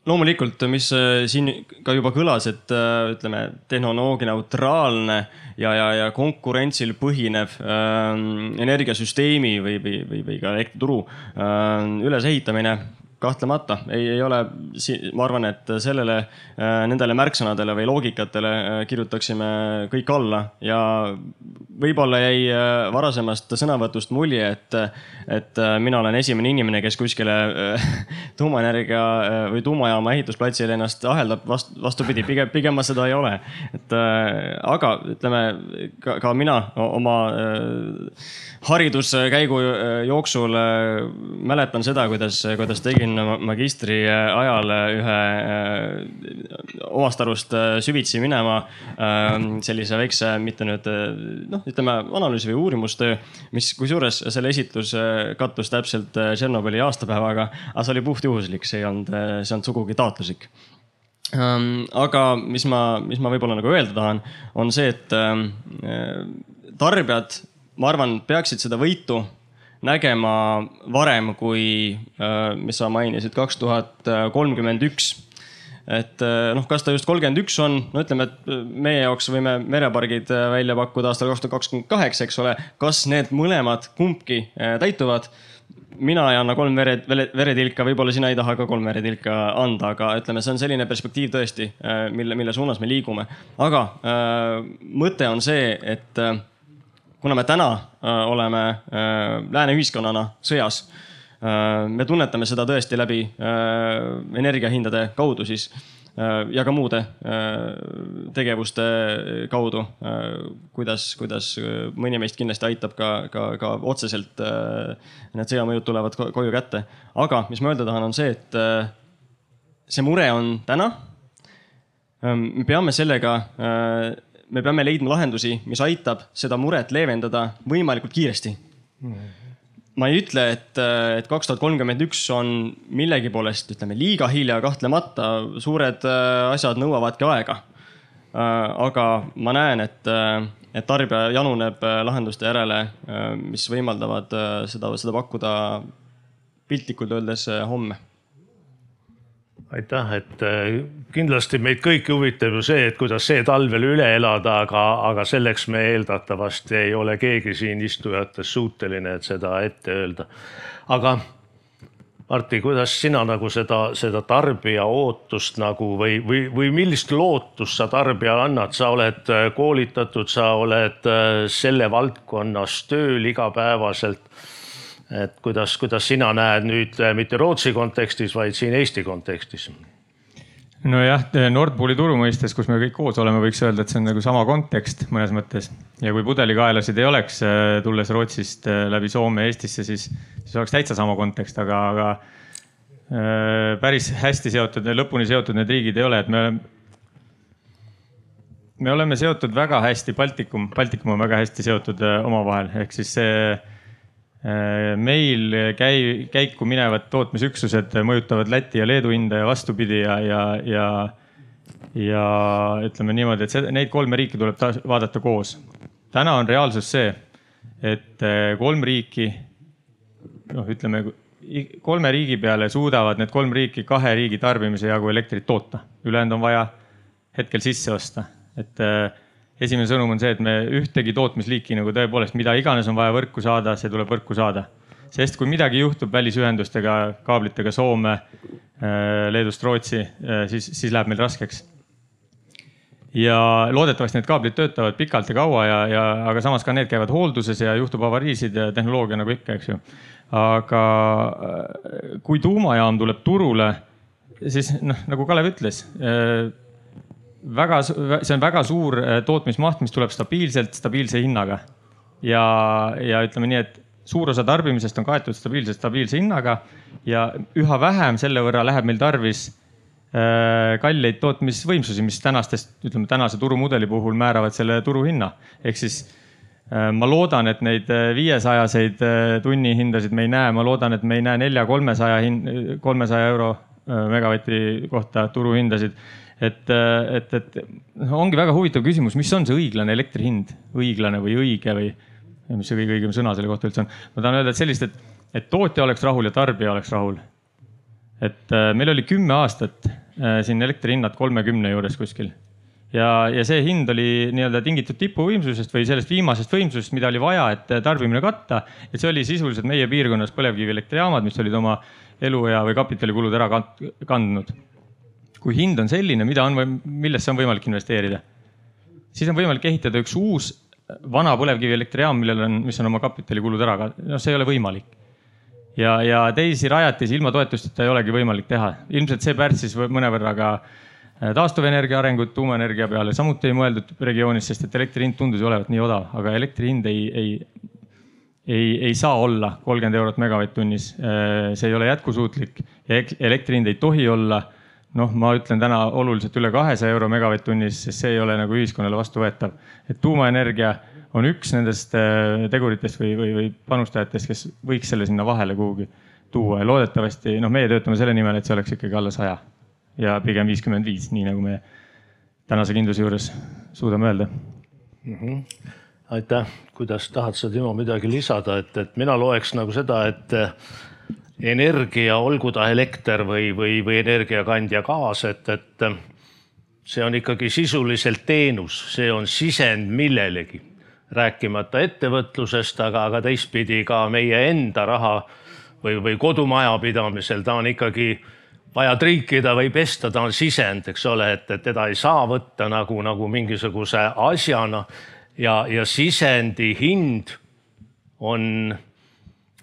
loomulikult, mis äh, siin ka juba kõlas, et äh, ütleme, tehnoloogia neutraalne ja, ja, ja konkurentsil põhinev äh, energiasüsteemi või, või, või, või ka elektrituru äh, ülesehitamine kahtlemata ei, ei ole, ma arvan, et sellele, äh, nendele märksõnadele või loogikatele äh, kirjutaksime kõik alla ja võib-olla jäi äh, varasemast sõnavõtust mulje, et, et mina olen esimene inimene, kes kuskile [laughs] tuumaenergia või tuumajaama ehitusplatsile ennast aheldab, vastu, vastupidi, pigem, pigem ma seda ei ole. et aga ütleme ka, ka mina oma hariduskäigu jooksul mäletan seda, kuidas, kuidas tegin magistri ajal ühe omast arust süvitsi minema sellise väikse, mitte nüüd noh, ütleme analüüsi või uurimustöö, mis kusjuures selle esitlus kattus täpselt Tšernobõli aastapäevaga, aga see oli puhtjuhuslik, see ei olnud, see ei olnud sugugi taotluslik. Aga mis ma, mis ma võib-olla nagu öelda tahan, on see, et tarbijad, ma arvan, peaksid seda võitu nägema varem kui, äh, mis sa mainisid, kaks tuhat kolmkümmend üks et äh, noh, kas ta just kolmkümmend üks on, no ütleme, et meie jaoks võime merepargid äh, välja pakkuda aastal kaks tuhat kakskümmend kaheksa, eks ole. kas need mõlemad, kumbki täituvad? mina ei anna kolm vere, veretilka, võib-olla sina ei taha ka kolm veretilka anda, aga ütleme, see on selline perspektiiv tõesti, mille, mille suunas me liigume. aga äh, mõte on see, et äh, kuna me täna äh, oleme äh, lääne ühiskonnana sõjas, äh, me tunnetame seda tõesti läbi energiahindade kaudu siis ja ka muude tegevuste kaudu. kuidas, kuidas mõni meist kindlasti aitab ka, ka, ka otseselt need sõjamõjud tulevad koju kätte. aga mis ma öelda tahan, on see, et see mure on täna. me peame sellega me peame leidma lahendusi, mis aitab seda muret leevendada võimalikult kiiresti ma ei ütle, et, et kaks tuhat kolmkümmend üks on millegi poolest, ütleme liiga hilja, kahtlemata suured äh, asjad nõuavadki aega. Äh, aga ma näen, et, äh, et tarbija januneb lahenduste järele, mis võimaldavad seda, seda pakkuda piltlikult öeldes homme aitäh, et äh, kindlasti meid kõiki huvitab ju see, et kuidas see talv veel üle elada, aga, aga selleks me eeldatavasti ei ole keegi siin istujatest suuteline, et seda ette öelda. aga Martti, kuidas sina nagu seda, seda tarbija ootust nagu või, või, või millist lootust sa tarbijale annad, sa oled äh, koolitatud, sa oled äh, selle valdkonnas tööl igapäevaselt et kuidas, kuidas sina näed nüüd äh, mitte Rootsi kontekstis, vaid siin Eesti kontekstis? nojah, Nord Pooli turu mõistes, kus me kõik koos oleme, võiks öelda, et see on nagu sama kontekst mõnes mõttes. ja kui pudelikaelasid ei oleks, äh, tulles Rootsist läbi Soome Eestisse, siis, siis oleks täitsa sama kontekst, aga, aga päris hästi seotud, lõpuni seotud need riigid ei ole, et me oleme me oleme seotud väga hästi, Baltikum, Baltikum on väga hästi seotud omavahel, ehk siis see meil käi-, käiku minevad tootmisüksused mõjutavad Läti ja Leedu hinda ja vastupidi ja, ja, ja, ja ütleme niimoodi, et see, neid kolme riiki tuleb vaadata koos. täna on reaalsus see, et äh, kolm riiki, noh, ütleme kolme riigi peale suudavad need kolm riiki kahe riigi tarbimise jagu elektrit toota, ülejäänud on vaja hetkel sisse osta, et äh, esimene sõnum on see, et me ühtegi tootmisliiki nagu tõepoolest, mida iganes on vaja võrku saada, see tuleb võrku saada. sest kui midagi juhtub välisühendustega, kaablitega Soome, äh, Leedust Rootsi, äh, siis, siis läheb meil raskeks. ja loodetavasti need kaablid töötavad pikalt ja kaua ja, ja, aga samas ka need käivad hoolduses ja juhtub avariisid ja tehnoloogia nagu ikka, eks ju. aga äh, kui tuumajaam tuleb turule, siis noh, nagu Kalev ütles väga, see on väga suur äh, tootmismaht, mis tuleb stabiilselt, stabiilse hinnaga. ja, ja ütleme nii, et suur osa tarbimisest on kaetud stabiilselt, stabiilse hinnaga ja üha vähem selle võrra läheb meil tarvis äh, kalleid tootmisvõimsusi, mis tänastest, ütleme tänase turumudeli puhul määravad selle turuhinna. ehk siis ma loodan, et neid viiesajaseid tunnihindasid me ei näe, ma loodan, et me ei näe nelja, kolmesaja hind, kolmesaja euro megavati kohta turuhindasid. Et, et, et noh, ongi väga huvitav küsimus, mis on see õiglane elektri hind, õiglane või õige või mis see kõige õigem sõna selle kohta üldse on. ma tahan öelda, et sellist, et, et tootja oleks rahul ja tarbija oleks rahul. et meil oli kümme aastat siin elektri hinnad kolmekümne juures kuskil ja, ja see hind oli nii-öelda tingitud tipuvõimsusest või sellest viimasest võimsusest, mida oli vaja, et tarbimine katta. et see oli sisuliselt meie piirkonnas põlevkivielektrijaamad, mis olid oma eluea või kapitalikulud ära kandnud. Kui hind on selline, mida on, millesse on võimalik investeerida, siis on võimalik ehitada üks uus vana põlevkivielektrijaam, millel on, mis on oma kapitalikulud ära, noh, see ei ole võimalik ja, ja teisi rajatisi ilma toetusteta ei olegi võimalik teha. ilmselt see pärtsis mõnevõrra ka Äh, taastuvenergia arengut tuumaenergia peale samuti ei mõeldud regioonis, sest et elektri hind tundus ju olevat nii odav, aga elektri hind ei, ei, ei, ei saa olla kolmkümmend eurot megavatt-tunnis. Äh, see ei ole jätkusuutlik ja elektri hind ei tohi olla noh, ma ütlen täna oluliselt üle kahesaja euro megavatt-tunnis, sest see ei ole nagu ühiskonnale vastuvõetav. et tuumaenergia on üks nendest äh, teguritest või, või, või panustajatest, kes võiks selle sinna vahele kuhugi tuua ja loodetavasti noh, meie töötame selle nimel, et see oleks ikkagi alla saja ja pigem viiskümmend viis, nii nagu me tänase kindluse juures suudame öelda mm. -hmm. aitäh, kuidas tahad sa, Timo, midagi lisada, et, et mina loeks nagu seda, et energia, olgu ta elekter või, või, või energiakandja gaas, et, et see on ikkagi sisuliselt teenus, see on sisend millelegi, rääkimata ettevõtlusest, aga, aga teistpidi ka meie enda raha või, või kodumajapidamisel, ta on ikkagi vaja triikida või pesta, ta on sisend, eks ole, et, et teda ei saa võtta nagu, nagu mingisuguse asjana. Ja, ja sisendi hind on,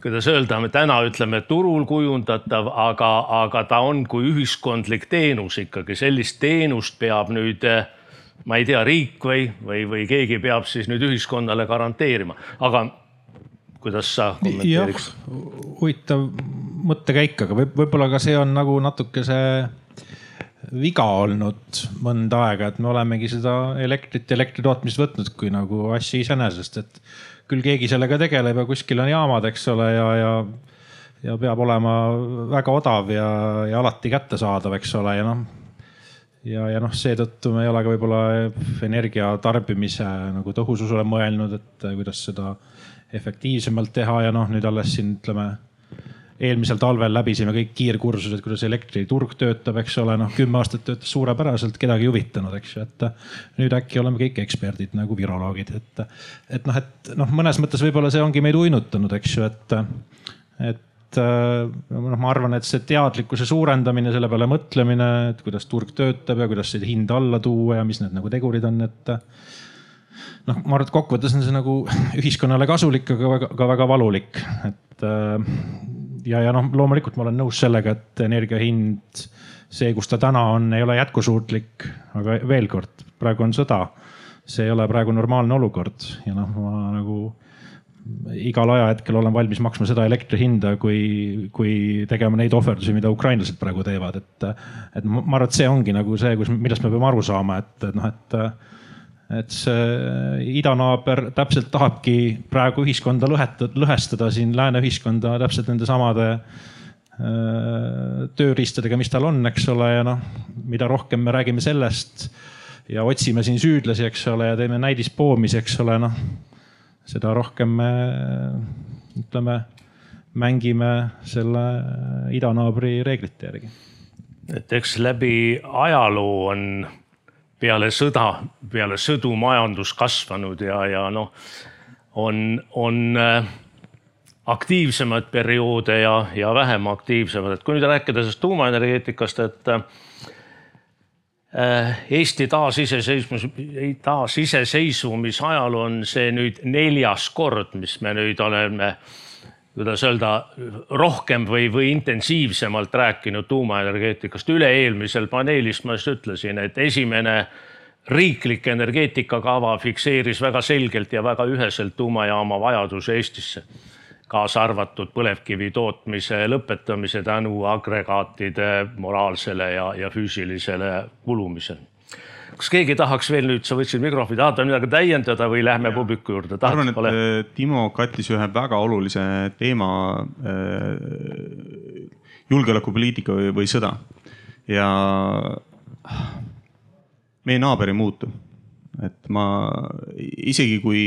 kuidas öelda, me täna ütleme turul kujundatav, aga, aga ta on kui ühiskondlik teenus ikkagi, sellist teenust peab nüüd ma ei tea, riik või, või, või keegi peab siis nüüd ühiskonnale garanteerima, aga kuidas sa kommenteeriks? huvitav mõttekäik, aga võib, võib-olla ka see on nagu natuke see viga olnud mõnda aega, et me olemegi seda elektrit elektri tootmist võtnud kui nagu asja iseenesest, et küll keegi sellega tegeleb ja kuskil on jaamad, eks ole, ja, ja, ja peab olema väga odav ja, ja alati kättesaadav, eks ole, ja noh ja, ja noh, seetõttu me ei ole ka võib-olla energia tarbimise nagu tõhususele mõelnud, et kuidas seda efektiivsemalt teha ja noh, nüüd alles siin ütleme eelmisel talvel läbisime kõik kiirkursused, kuidas elektriturg töötab, eks ole, noh kümme aastat töötas suurepäraselt, kedagi ei huvitanud, eks ju, et nüüd äkki oleme kõik eksperdid nagu viroloogid, et, et noh, et noh, mõnes mõttes võib-olla see ongi meid uinutanud, eks ju, et, et noh, ma arvan, et see teadlikkuse suurendamine, selle peale mõtlemine, et kuidas turg töötab ja kuidas seda hinda alla tuua ja mis need nagu tegurid on, et noh, ma arvan, et kokkuvõttes on see nagu ühiskonnale kasulik, aga väga, ka väga valulik, et ja, ja noh, loomulikult ma olen nõus sellega, et energia hind, see, kus ta täna on, ei ole jätkusuutlik. aga veel kord, praegu on sõda. see ei ole praegu normaalne olukord ja noh, ma nagu igal ajahetkel olen valmis maksma seda elektri hinda, kui, kui tegema neid ohverdusi, mida ukrainlased praegu teevad, et, et ma arvan, et see ongi nagu see, kus, millest me peame aru saama, et, et noh, et et see idanaaber täpselt tahabki praegu ühiskonda lõhetada, lõhestada siin lääne ühiskonda täpselt nende samade tööriistadega, mis tal on, eks ole, ja noh, mida rohkem me räägime sellest ja otsime siin süüdlasi, eks ole, ja teeme näidispoomise, eks ole, noh. seda rohkem me ütleme, mängime selle idanaabri reeglite järgi. et eks läbi ajaloo on peale sõda, peale sõdu majandus kasvanud ja, ja noh, on, on äh, aktiivsemaid perioode ja, ja vähem aktiivsemad, et kui nüüd rääkida sellest tuumaenergeetikast, et äh, Eesti taasiseseisvumis, taasiseseisvumise ajal on see nüüd neljas kord, mis me nüüd oleme kuidas öelda, rohkem või, või intensiivsemalt rääkinud tuumaenergeetikast. üle-eelmisel paneelis ma just ütlesin, et esimene riiklik energeetikakava fikseeris väga selgelt ja väga üheselt tuumajaama vajaduse Eestisse, kaasa arvatud põlevkivi tootmise lõpetamise tänu agregaatide moraalsele ja, ja füüsilisele kulumisele kas keegi tahaks veel nüüd, sa võtsid mikrofoni, tahad midagi täiendada või lähme publiku juurde? ma arvan, et ole. Timo kattis ühe väga olulise teema äh, julgeolekupoliitika või, või sõda ja meie naaber ei muutu. et ma isegi kui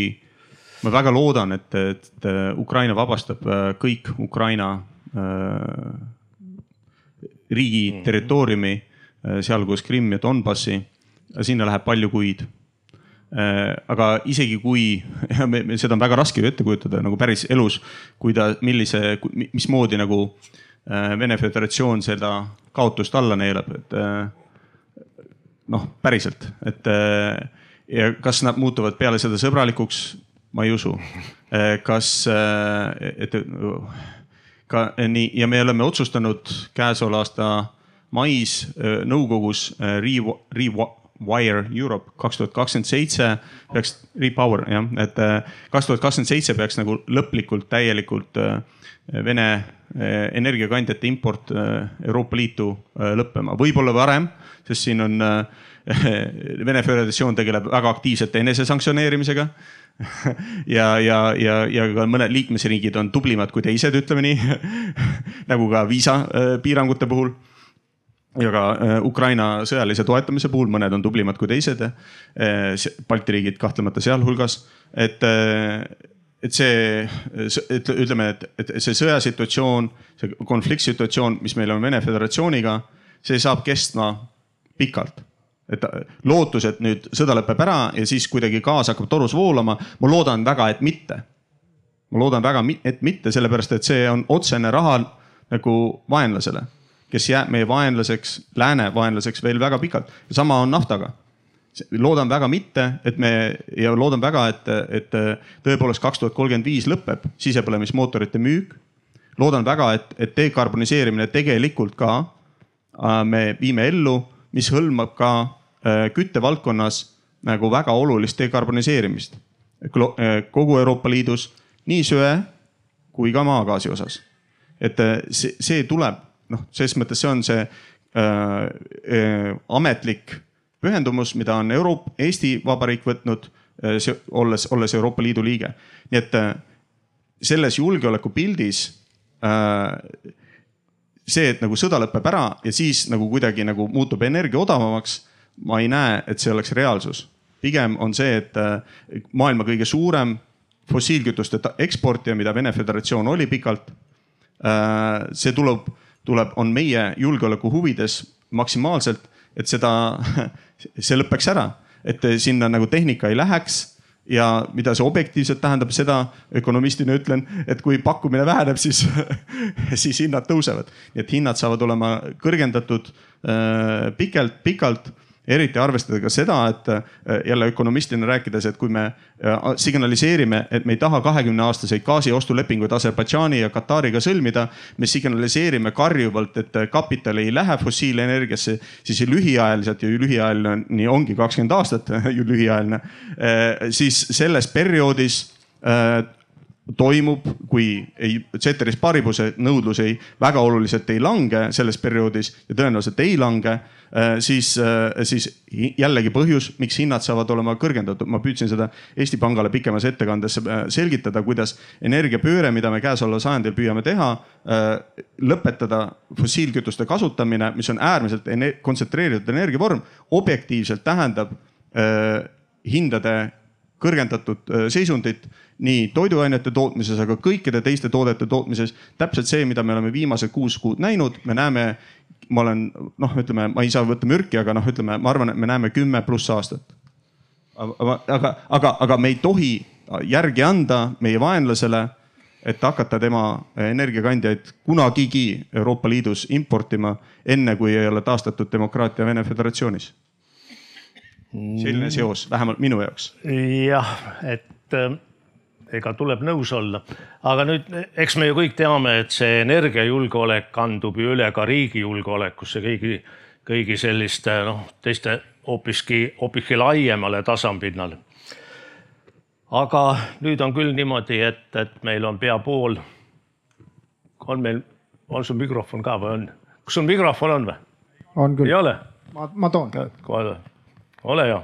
ma väga loodan, et, et Ukraina vabastab äh, kõik Ukraina äh, riigi mhm. territooriumi, äh, sealhulgas Krimm ja Donbassi. Sinna läheb palju kuid. aga isegi kui, [laughs] seda on väga raske ju ette kujutada nagu päris elus, kui ta, millise, mismoodi nagu Vene Föderatsioon seda kaotust alla neelab, et noh, päriselt, et ja kas nad muutuvad peale seda sõbralikuks, ma ei usu. kas, et ka nii ja me oleme otsustanud käesoleva aasta mais nõukogus Re-, Rewire Europe kaks tuhat kakskümmend seitse peaks, Repower jah, et kaks tuhat kakskümmend seitse peaks nagu lõplikult täielikult Vene energiakandjate import Euroopa Liitu lõppema, võib-olla varem, sest siin on [laughs] Vene Föderatsioon tegeleb väga aktiivselt enesesanktsioneerimisega [laughs] ja, ja, ja, ja ka mõned liikmesriigid on tublimad kui teised, ütleme nii [laughs] nagu ka viisapiirangute puhul ja ka äh, Ukraina sõjalise toetamise puhul, mõned on tublimad kui teised. Äh, Balti riigid kahtlemata sealhulgas, et, äh, et see, ütleme, et, et see sõjasituatsioon, see konfliktsituatsioon, mis meil on Vene Föderatsiooniga, see saab kestma pikalt et lootus, et nüüd sõda lõpeb ära ja siis kuidagi gaas hakkab torus voolama, ma loodan väga, et mitte. ma loodan väga, et mitte, sellepärast et see on otsene raha nagu vaenlasele, kes jääb meie vaenlaseks, lääne vaenlaseks veel väga pikalt ja sama on naftaga loodan väga mitte, et me ja loodan väga, et, et tõepoolest kaks tuhat kolmkümmend viis lõpeb sisepõlemismootorite müük. loodan väga, et, et dekarboniseerimine tegelikult ka äh, me viime ellu, mis hõlmab ka Äh, küttevaldkonnas nagu väga olulist dekarboniseerimist äh, kogu Euroopa Liidus nii söe kui ka maagaasi osas. et äh, see, see tuleb noh, selles mõttes see on see äh, äh, ametlik pühendumus, mida on Euroop-, Eesti Vabariik võtnud äh,, olles, olles Euroopa Liidu liige. nii et äh, selles julgeolekupildis äh, see, et nagu sõda lõpeb ära ja siis nagu kuidagi nagu muutub energia odavamaks ma ei näe, et see oleks reaalsus. pigem on see, et maailma kõige suurem fossiilkütuste eksportija, mida Vene Föderatsioon oli pikalt. See tuleb, tuleb, on meie julgeoleku huvides maksimaalselt, et seda, [laughs] see lõpeks ära, et sinna nagu tehnika ei läheks ja mida see objektiivselt tähendab, seda ökonomistina ütlen, et kui pakkumine väheneb, siis [laughs] siis hinnad tõusevad. nii et hinnad saavad olema kõrgendatud äh, pikalt, pikalt eriti arvestada ka seda, et äh, jälle ökonomistina rääkides, et kui me äh, signaliseerime, et me ei taha kahekümne aastaseid gaasiostulepinguid Aserbaidžaani ja Katariga sõlmida. me signaliseerime karjuvalt, et äh, kapital ei lähe fossiilenergiasse, siis lühiajaliselt ja lühiajaline ongi kakskümmend aastat [laughs] ju lühiajaline. siis selles perioodis toimub, kui ei, ceteris paribuse nõudlus ei, väga oluliselt ei lange selles perioodis ja tõenäoliselt ei lange Äh, siis, äh, siis jällegi põhjus, miks hinnad saavad olema kõrgendatud. ma püüdsin seda Eesti Pangale pikemas ettekandes äh, selgitada, kuidas energiapööre, mida me käesoleval sajandil püüame teha, lõpetada fossiilkütuste kasutamine, mis on äärmiselt kontsentreeritud energiavorm, objektiivselt tähendab hindade kõrgendatud seisundit nii toiduainete tootmises, aga kõikide teiste toodete tootmises. täpselt see, mida me oleme viimased kuus kuud näinud, me näeme ma olen noh, ütleme, ma ei saa võtta mürki, aga noh, ütleme, ma arvan, et me näeme kümme pluss aastat. aga, aga, aga, aga me ei tohi järgi anda meie vaenlasele, et hakata tema energiakandjaid kunagigi Euroopa Liidus importima, enne kui ei ole taastatud demokraatia Vene Föderatsioonis. selline seos, vähemalt minu jaoks. jah, et ega tuleb nõus olla. aga nüüd, eks me ju kõik teame, et see energiajulgeolek kandub ju üle ka riigi julgeolekusse kõigi, kõigi selliste noh, teiste hoopiski, hoopiski laiemale tasapinnale. aga nüüd on küll niimoodi, et, et meil on pea pool. on meil, on sul mikrofon ka või on? kas sul mikrofon on või? on küll. ei ole? ma, ma toon. ole hea.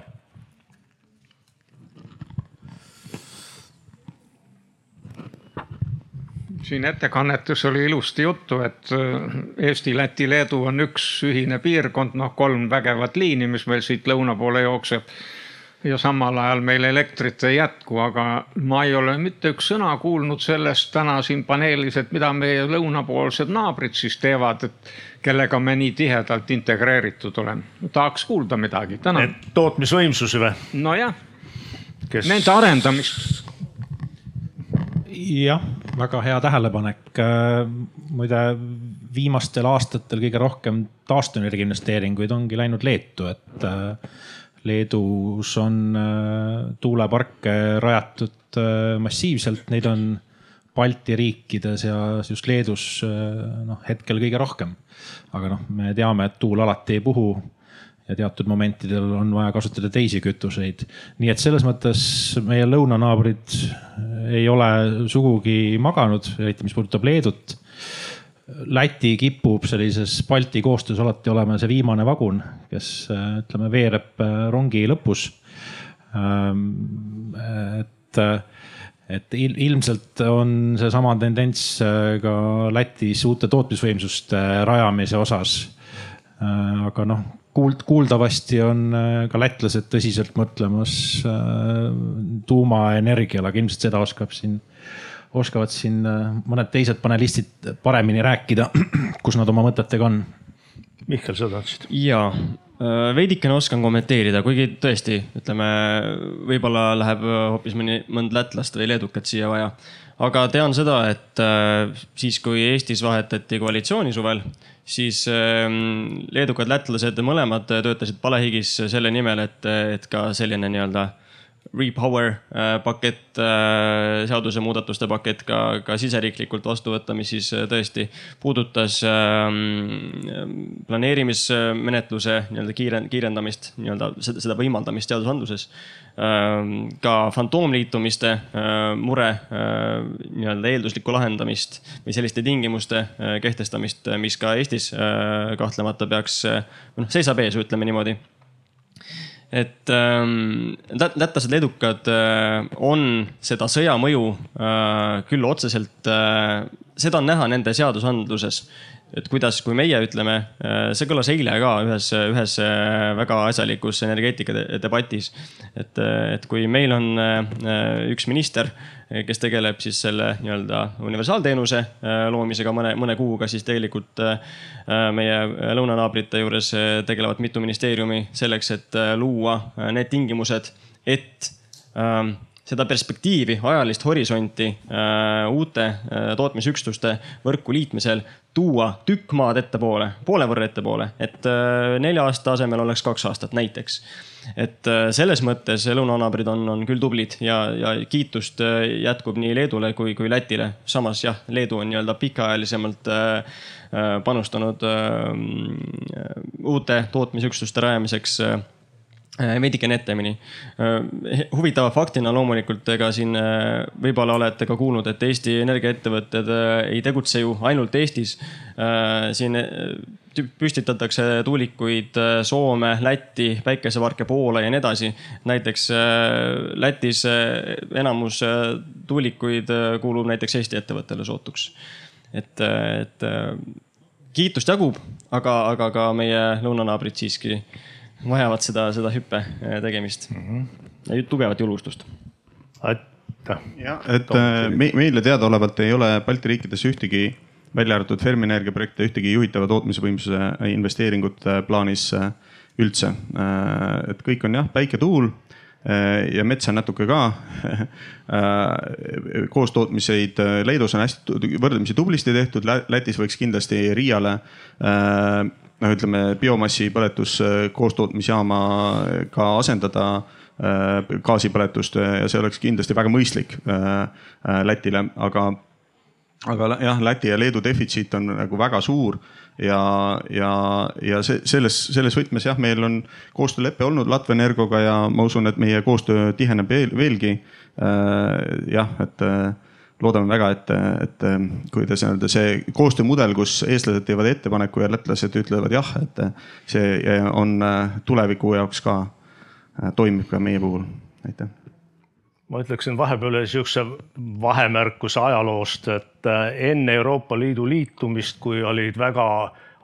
Siin ettekannetes oli ilusti juttu, et äh, Eesti, Läti, Leedu on üks ühine piirkond, noh, kolm vägevat liini, mis meil siit lõuna poole jookseb. ja samal ajal meil elektrit ei jätku, aga ma ei ole mitte üks sõna kuulnud sellest täna siin paneelis, et mida meie lõunapoolsed naabrid siis teevad, et kellega me nii tihedalt integreeritud oleme. tahaks kuulda midagi, tänan. tootmisvõimsusi või? nojah Kes..., nende arendamist jah, väga hea tähelepanek. muide, viimastel aastatel kõige rohkem taastuvenergia investeeringuid ongi läinud Leetu, et Leedus on tuuleparke rajatud massiivselt, neid on Balti riikides ja just Leedus noh, hetkel kõige rohkem. aga noh, me teame, et tuul alati ei puhu ja teatud momentidel on vaja kasutada teisi kütuseid. nii et selles mõttes meie lõunanaabrid ei ole sugugi maganud, eriti mis puudutab Leedut. Läti kipub sellises Balti koostöös alati olema see viimane vagun, kes ütleme, veereb rongi lõpus. et, et ilmselt on seesama tendents ka Lätis uute tootmisvõimsuste rajamise osas. aga noh, kuuld-, kuuldavasti on ka lätlased tõsiselt mõtlemas tuumaenergiale, aga ilmselt seda oskab siin, oskavad siin mõned teised panelistid paremini rääkida, [clears throat] kus nad oma mõtetega on. Mihkel, sa tahtsid? jaa, veidikene oskan kommenteerida, kuigi tõesti, ütleme, võib-olla läheb hoopis mõni, mõnd lätlast või leedukat siia vaja. Aga tean seda, et siis, kui Eestis vahetati koalitsiooni suvel siis leedukad, lätlased mõlemad töötasid palehigis selle nimel, et, et ka selline nii-öelda repower pakett, seadusemuudatuste pakett ka, ka siseriiklikult vastu võtta, mis siis tõesti puudutas planeerimismenetluse nii-öelda kiire, kiirendamist, nii-öelda seda, seda võimaldamist seadusandluses. Ka fantoomliitumiste mure nii-öelda eelduslikku lahendamist või selliste tingimuste kehtestamist, mis ka Eestis kahtlemata peaks, noh seisab ees, ütleme niimoodi. Et ähm, lätlased, leedukad äh, on seda sõja mõju äh, küll otseselt äh,, seda on näha nende seadusandluses et kuidas, kui meie ütleme, äh, see kõlas eile ka ühes, ühes äh, väga asjalikus energeetika debatis. et, äh, et kui meil on üks minister, kes tegeleb siis selle nii-öelda universaalteenuse loomisega mõne, mõne kuuga, siis tegelikult meie lõunanaabrite juures tegelevad mitu ministeeriumi selleks, et luua need tingimused, et ähm, seda perspektiivi, ajalist horisonti äh, uute äh, tootmisüksuste võrku liitmisel tuua tükk maad ettepoole, poole võrra ettepoole, et äh, nelja aasta asemel oleks kaks aastat näiteks. et selles mõttes lõunanaabrid on, on küll tublid ja, ja kiitust jätkub nii Leedule kui, kui Lätile. samas jah, Leedu on nii-öelda pikaajalisemalt panustanud äh, uute tootmisüksuste rajamiseks veidikene etemini. Äh, huvitava faktina loomulikult, ega siin äh, võib-olla olete ka kuulnud, et Eesti energiaettevõtted ei tegutse ju ainult Eestis. siin püstitatakse tuulikuid Soome, Lätti, päikeseparke Poola ja nii edasi. näiteks Lätis enamus tuulikuid kuulub näiteks Eesti ettevõttele sootuks. et, et kiitust jagub, aga, aga ka meie lõunanaabrid siiski vajavad seda, seda hüppe äh, tegemist mm. -hmm. ja tugevat julgustust. aitäh. jah, et äh, me, meile teadaolevalt ei ole Balti riikides ühtegi, välja arvatud Fermi-Energia projekte, ühtegi juhitava tootmisvõimsuse investeeringut plaanis äh, üldse. et kõik on jah, päike, tuul ja metsa natuke ka [laughs] koostootmiseid Leedus on hästi võrdlemisi tublisti tehtud, Lätis võiks kindlasti Riiale noh, ütleme biomassi põletus koostootmisjaamaga asendada äh, gaasipõletust äh, ja see oleks kindlasti väga mõistlik Lätile, aga, aga jah, Läti ja Leedu defitsiit on nagu väga suur ja, ja, ja see selles, selles võtmes jah, meil on koostöölepe olnud Latvia Energoga ja ma usun, et meie koostöö tiheneb veel, veelgi. jah, et loodame väga, et, et kuidas öelda, see koostöömudel, kus eestlased teevad ettepaneku ja lätlased ütlevad jah, et see on tuleviku jaoks ka toimib ka meie puhul, aitäh ma ütleksin vahepeal sihukese vahemärkuse ajaloost, et enne Euroopa Liidu liitumist, kui olid väga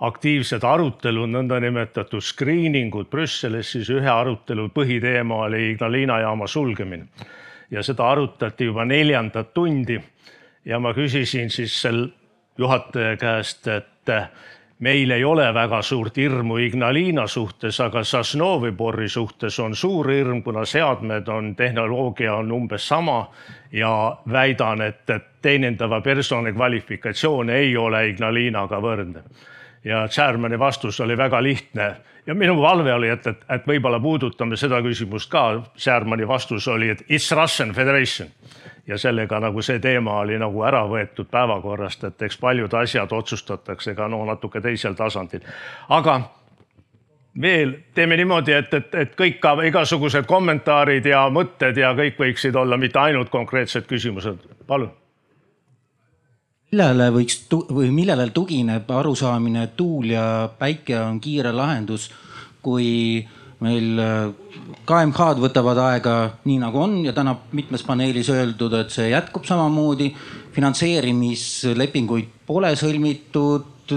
aktiivsed arutelud, nõndanimetatud screening ud Brüsselis, siis ühe arutelu põhiteema oli Ignalina jaama sulgemine. Ja seda arutati juba neljandat tundi. ja ma küsisin siis sel juhataja käest, et meil ei ole väga suurt hirmu Ignalina suhtes, aga Sosnovõi suhtes on suur hirm, kuna seadmed on, tehnoloogia on umbes sama ja väidan, et, et teenindava personali kvalifikatsioon ei ole Ignalinaga võrdne. Ja Chairman'i vastus oli väga lihtne ja minu palve oli, et, et, et võib-olla puudutame seda küsimust ka. Chairman'i vastus oli, et it's Russian Federation ja sellega nagu see teema oli nagu ära võetud päevakorrast, et eks paljud asjad otsustatakse ka no natuke teisel tasandil. aga veel teeme niimoodi, et, et, et kõik ka igasugused kommentaarid ja mõtted ja kõik võiksid olla mitte ainult konkreetsed küsimused, palun. Millele võiks või millele tugineb arusaamine, et tuul ja päike on kiire lahendus, kui meil äh, KMH-d võtavad aega nii nagu on ja täna mitmes paneelis öeldud, et see jätkub samamoodi. finantseerimislepinguid pole sõlmitud,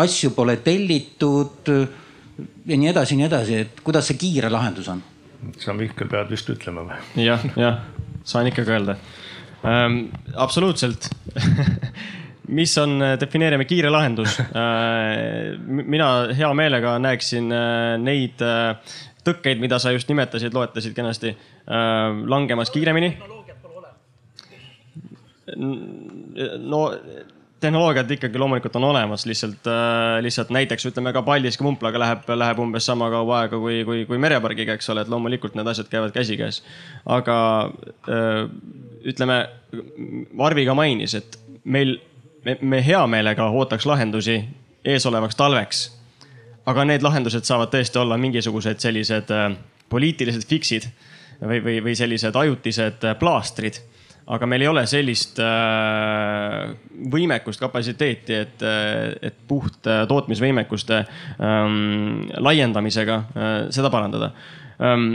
asju pole tellitud ja nii edasi ja nii edasi, et kuidas see kiire lahendus on? sa Mihkel pead vist ütlema või? jah, jah, saan ikkagi öelda ähm,. absoluutselt [laughs] mis on, defineerime kiire lahendus [laughs] äh, mina hea meelega näeksin äh, neid äh, tõkkeid, mida sa just nimetasid, loetlesid kenasti, langemas kiiremini. no tehnoloogiad ikkagi loomulikult on olemas, lihtsalt, lihtsalt näiteks ütleme ka Paldiski pumplaga läheb, läheb umbes sama kaua aega kui, kui, kui merepargiga, eks ole, et loomulikult need asjad käivad käsikäes. aga ütleme, Varvi ka mainis, et meil me, me hea meelega ootaks lahendusi eesolevaks talveks. aga need lahendused saavad tõesti olla mingisugused sellised äh, poliitilised fix'id või, või, või sellised ajutised äh, plaastrid aga meil ei ole sellist äh, võimekust, kapatsiteeti, et, et puht tootmisvõimekuste ähm, laiendamisega äh, seda parandada ähm,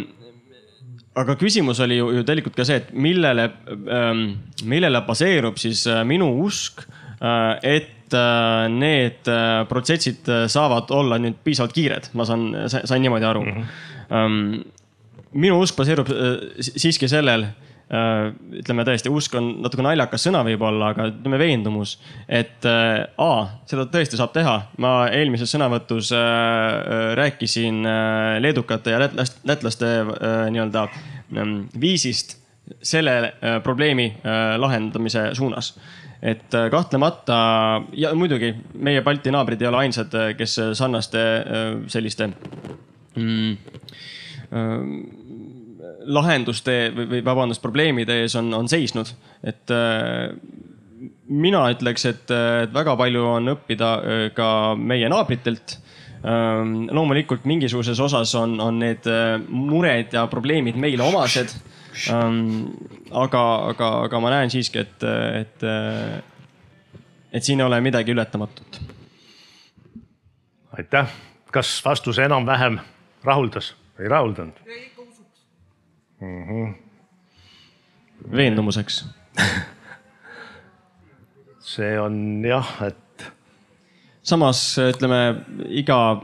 aga küsimus oli ju, ju tegelikult ka see, et millele ähm,, millele baseerub siis minu usk Äh, et äh, need äh, protsessid saavad olla nüüd piisavalt kiired, ma saan, sain niimoodi aru mm. -hmm. minu usk baseerub siiski sellel, ütleme tõesti, usk on natuke naljakas sõna võib-olla, aga ütleme veendumus, et A, seda tõesti saab teha. ma eelmises sõnavõtus rääkisin leedukate ja lätlaste nii-öelda mm, viisist selle probleemi lahendamise suunas et äh, kahtlemata ja muidugi meie Balti naabrid ei ole ainsad, äh, kes sarnaste äh, selliste mm, lahenduste või, või vabandust, probleemide ees on, on seisnud, et mina ütleks, et, väga palju on õppida ka meie naabritelt ähm, loomulikult mingisuguses osas on, on need mured ja probleemid meile omased ähm,. aga, aga, aga ma näen siiski, et, et, et siin ei ole midagi ületamatut. aitäh, kas vastus enam-vähem rahuldas või ei rahuldanud? Mm -hmm. veendumuseks [laughs] see on jah, et. samas ütleme iga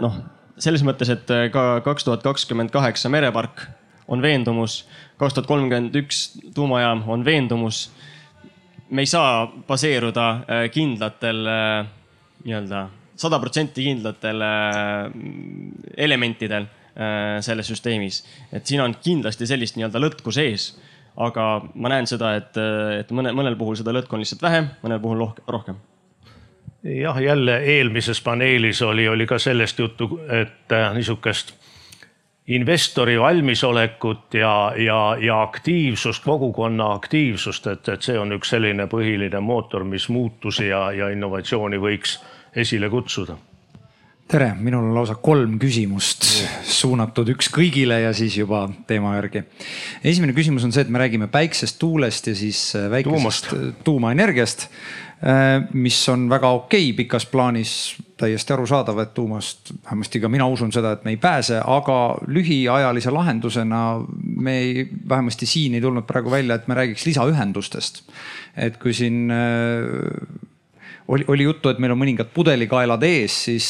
noh, selles mõttes, et ka kaks tuhat kakskümmend kaheksa merepark on veendumus, kaks tuhat kolmkümmend üks tuumajaam on veendumus. me ei saa baseeruda äh, kindlatel äh, nii-öelda sada protsenti kindlatel äh, elementidel selles süsteemis, et siin on kindlasti sellist nii-öelda lõtku sees. aga ma näen seda, et, et mõne, mõnel puhul seda lõtku on lihtsalt vähem, mõnel puhul rohkem jah, jälle eelmises paneelis oli, oli ka sellest juttu, et niisugust investori valmisolekut ja, ja, ja aktiivsust, kogukonna aktiivsust, et, et see on üks selline põhiline mootor, mis muutusi ja, ja innovatsiooni võiks esile kutsuda. Tere, minul on lausa kolm küsimust suunatud üks kõigile ja siis juba teema järgi. esimene küsimus on see, et me räägime päiksest, tuulest ja siis äh, väikesest tuumaenergiast Äh, mis on väga okei okay, pikas plaanis, täiesti arusaadav, et tuumast, vähemasti ka mina usun seda, et me ei pääse, aga lühiajalise lahendusena me ei, vähemasti siin ei tulnud praegu välja, et me räägiks lisaühendustest. et kui siin äh, oli, oli juttu, et meil on mõningad pudelikaelad ees, siis,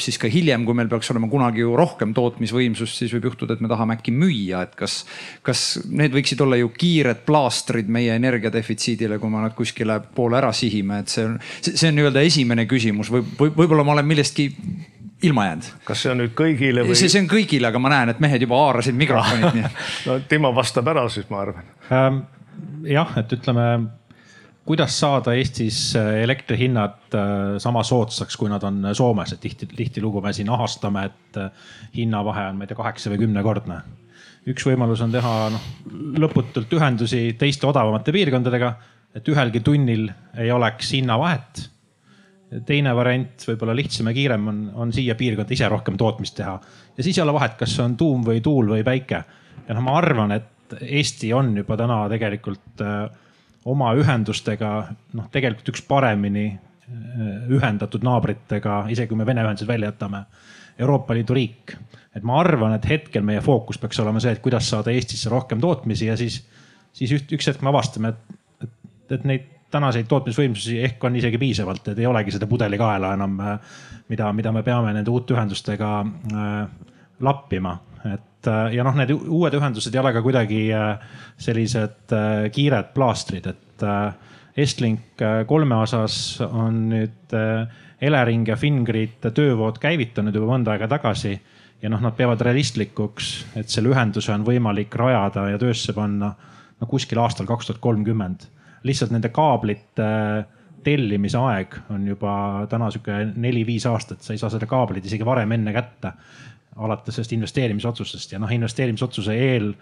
siis ka hiljem, kui meil peaks olema kunagi ju rohkem tootmisvõimsust, siis võib juhtuda, et me tahame äkki müüa, et kas, kas need võiksid olla ju kiired plaastrid meie energiadefitsiidile, kui me nad kuskile poole ära sihime, et see on, see on nii-öelda esimene küsimus või, või võib-olla ma olen millestki ilma jäänud. kas see on nüüd kõigile või? see, on kõigile, aga ma näen, et mehed juba haarasid mikrofonid nii [laughs] no Timo vastab ära siis, ma arvan ähm,. jah, et ütleme kuidas saada Eestis äh, elektrihinnad äh, sama soodsaks, kui nad on Soomes, et tihti, tihtilugu me siin ahastame, et äh, hinnavahe on, ma ei tea, kaheksa või kümnekordne. üks võimalus on teha noh lõputult ühendusi teiste odavamate piirkondadega, et ühelgi tunnil ei oleks hinnavahet. teine variant, võib-olla lihtsam ja kiirem on, on siia piirkonda ise rohkem tootmist teha ja siis ei ole vahet, kas see on tuum või tuul või päike. ja noh, ma arvan, et Eesti on juba täna tegelikult äh, oma ühendustega noh, tegelikult üks paremini äh, ühendatud naabritega, isegi kui me Vene ühendused välja jätame, Euroopa Liidu riik. et ma arvan, et hetkel meie fookus peaks olema see, et kuidas saada Eestisse rohkem tootmisi ja siis, siis üht, üks hetk me avastame, et, et, et neid tänaseid tootmisvõimsusi ehk on isegi piisavalt, et ei olegi seda pudelikaela enam, äh, mida, mida me peame nende uute ühendustega äh, lappima, et äh, ja noh, need uued ühendused ei ole ka kuidagi äh, sellised äh, kiired plaastrid, et Estlink kolme osas on nüüd Elering ja Fingrid töövood käivitanud juba mõnda aega tagasi. ja noh, nad peavad realistlikuks, et selle ühenduse on võimalik rajada ja töösse panna no kuskil aastal kaks tuhat kolmkümmend. lihtsalt nende kaablite tellimise aeg on juba täna sihuke neli-viis aastat, sa ei saa seda kaablit isegi varem enne kätte alates sellest investeerimisotsustest ja noh, investeerimisotsuse eel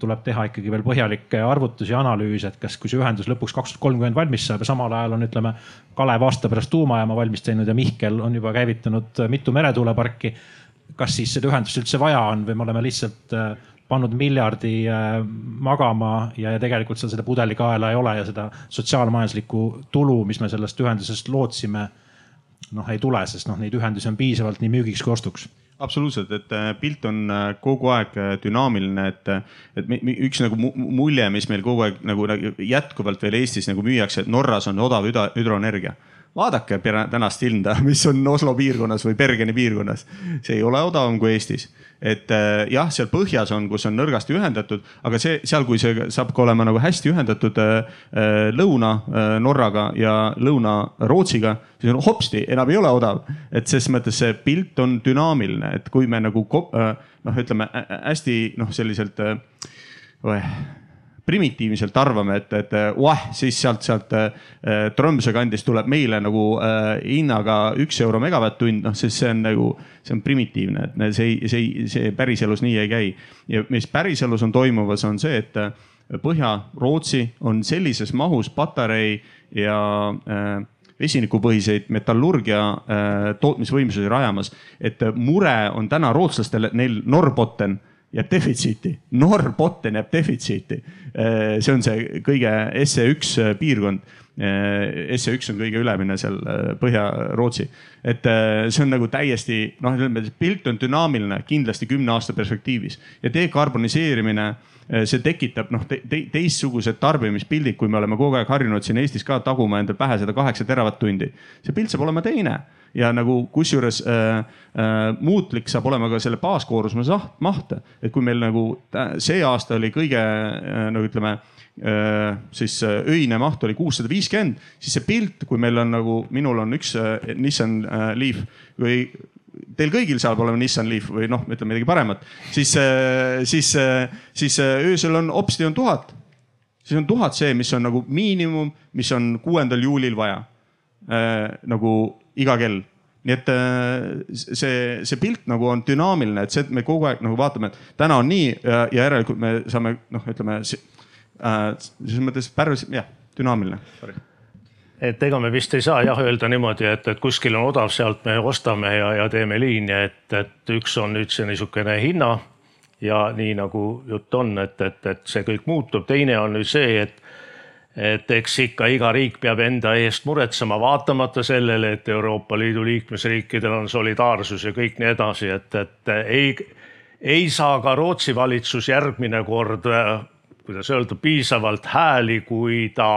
tuleb teha ikkagi veel põhjalikke arvutusi ja analüüse, et kas, kui see ühendus lõpuks kaks tuhat kolmkümmend valmis saab ja samal ajal on, ütleme, Kalev aasta pärast tuumajaama valmis teinud ja Mihkel on juba käivitanud mitu meretuuleparki. kas siis seda ühendust üldse vaja on või me oleme lihtsalt äh, pannud miljardi äh, magama ja, ja tegelikult seal seda pudelikaela ei ole ja seda sotsiaalmajanduslikku tulu, mis me sellest ühendusest lootsime, noh ei tule, sest noh, neid ühendusi on piisavalt nii müügiks kui ostuks. Absoluutselt, et äh, pilt on äh, kogu aeg äh, dünaamiline, et, et üks nagu mulje, mis meil kogu aeg nagu, nagu jätkuvalt veel Eestis nagu müüakse, et Norras on odav hüdroenergia vaadake tänast hinda, [laughs] mis on Oslo piirkonnas või Bergeni piirkonnas. see ei ole odavam kui Eestis. et äh, jah, seal põhjas on, kus on nõrgasti ühendatud, aga see seal, kui see saab ka olema nagu hästi ühendatud äh, äh, Lõuna-Norraga ja Lõuna-Rootsiga, siis on hopsti, enam ei ole odav. et ses mõttes see pilt on dünaamiline, et kui me nagu noh, ütleme hästi noh, selliselt primitiivselt arvame, et, et vah, siis sealt, sealt äh, Tromsø kandist tuleb meile nagu äh, hinnaga üks euro megavatt-tund, noh, siis see on nagu, see on primitiivne, et see ei, see ei, see päriselus nii ei käi. ja mis päriselus on toimumas, on see, et äh, Põhja-Rootsi on sellises mahus patarei ja vesinikupõhiseid metallurgia tootmisvõimsusi rajamas, et mure on täna rootslastel, et neil Norbotten jääb defitsiiti, Norbotten jääb defitsiiti. Äh, see on see kõige SE1 äh, piirkond. Äh, SE1 on kõige ülemine seal Põhja-Rootsi, et see on nagu täiesti noh, ütleme pilt on dünaamiline kindlasti kümne aasta perspektiivis ja dekarboniseerimine see tekitab noh te, te, teistsugused tarbimispildid, kui me oleme kogu aeg harjunud siin Eestis ka taguma endale pähe seda kaheksa teravatt-tundi. see pilt saab olema teine ja nagu kusjuures äh, äh, muutlik saab olema ka selle baaskoormuse maht, et kui meil nagu see aasta oli kõige äh, nagu ütleme äh, siis äh, öine maht oli kuussada viiskümmend, siis see pilt, kui meil on nagu, minul on üks äh, Nissan Leaf või teil kõigil saab olema Nissan Leaf või noh, ütleme midagi paremat, siis, siis, siis öösel on hopsti on tuhat. siis on tuhat see, mis on nagu miinimum, mis on kuuendal juulil vaja nagu iga kell. Nii et äh, see, see pilt nagu on dünaamiline, et see, et me kogu aeg nagu vaatame, et täna on nii ja, ja järelikult me saame noh, ütleme äh, selles mõttes päris jah, dünaamiline. et ega me vist ei saa jah öelda niimoodi, et, et kuskil on odav, sealt me ostame ja, ja teeme liini, et, et üks on nüüd see niisugune hinna ja nii nagu jutt on, et, et, et see kõik muutub, teine on nüüd see, et et eks ikka iga riik peab enda eest muretsema, vaatamata sellele, et Euroopa Liidu liikmesriikidel on solidaarsus ja kõik nii edasi, et, et ei, ei saa ka Rootsi valitsus järgmine kord, kuidas öelda, piisavalt hääli, kui ta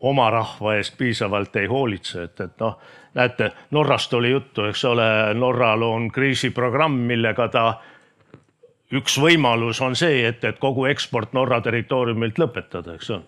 oma rahva eest piisavalt ei hoolitse, et, et noh, näete, Norrast oli juttu, eks ole, Norral on kriisiprogramm, millega ta üks võimalus on see, et, et kogu eksport Norra territooriumilt lõpetada, eks ole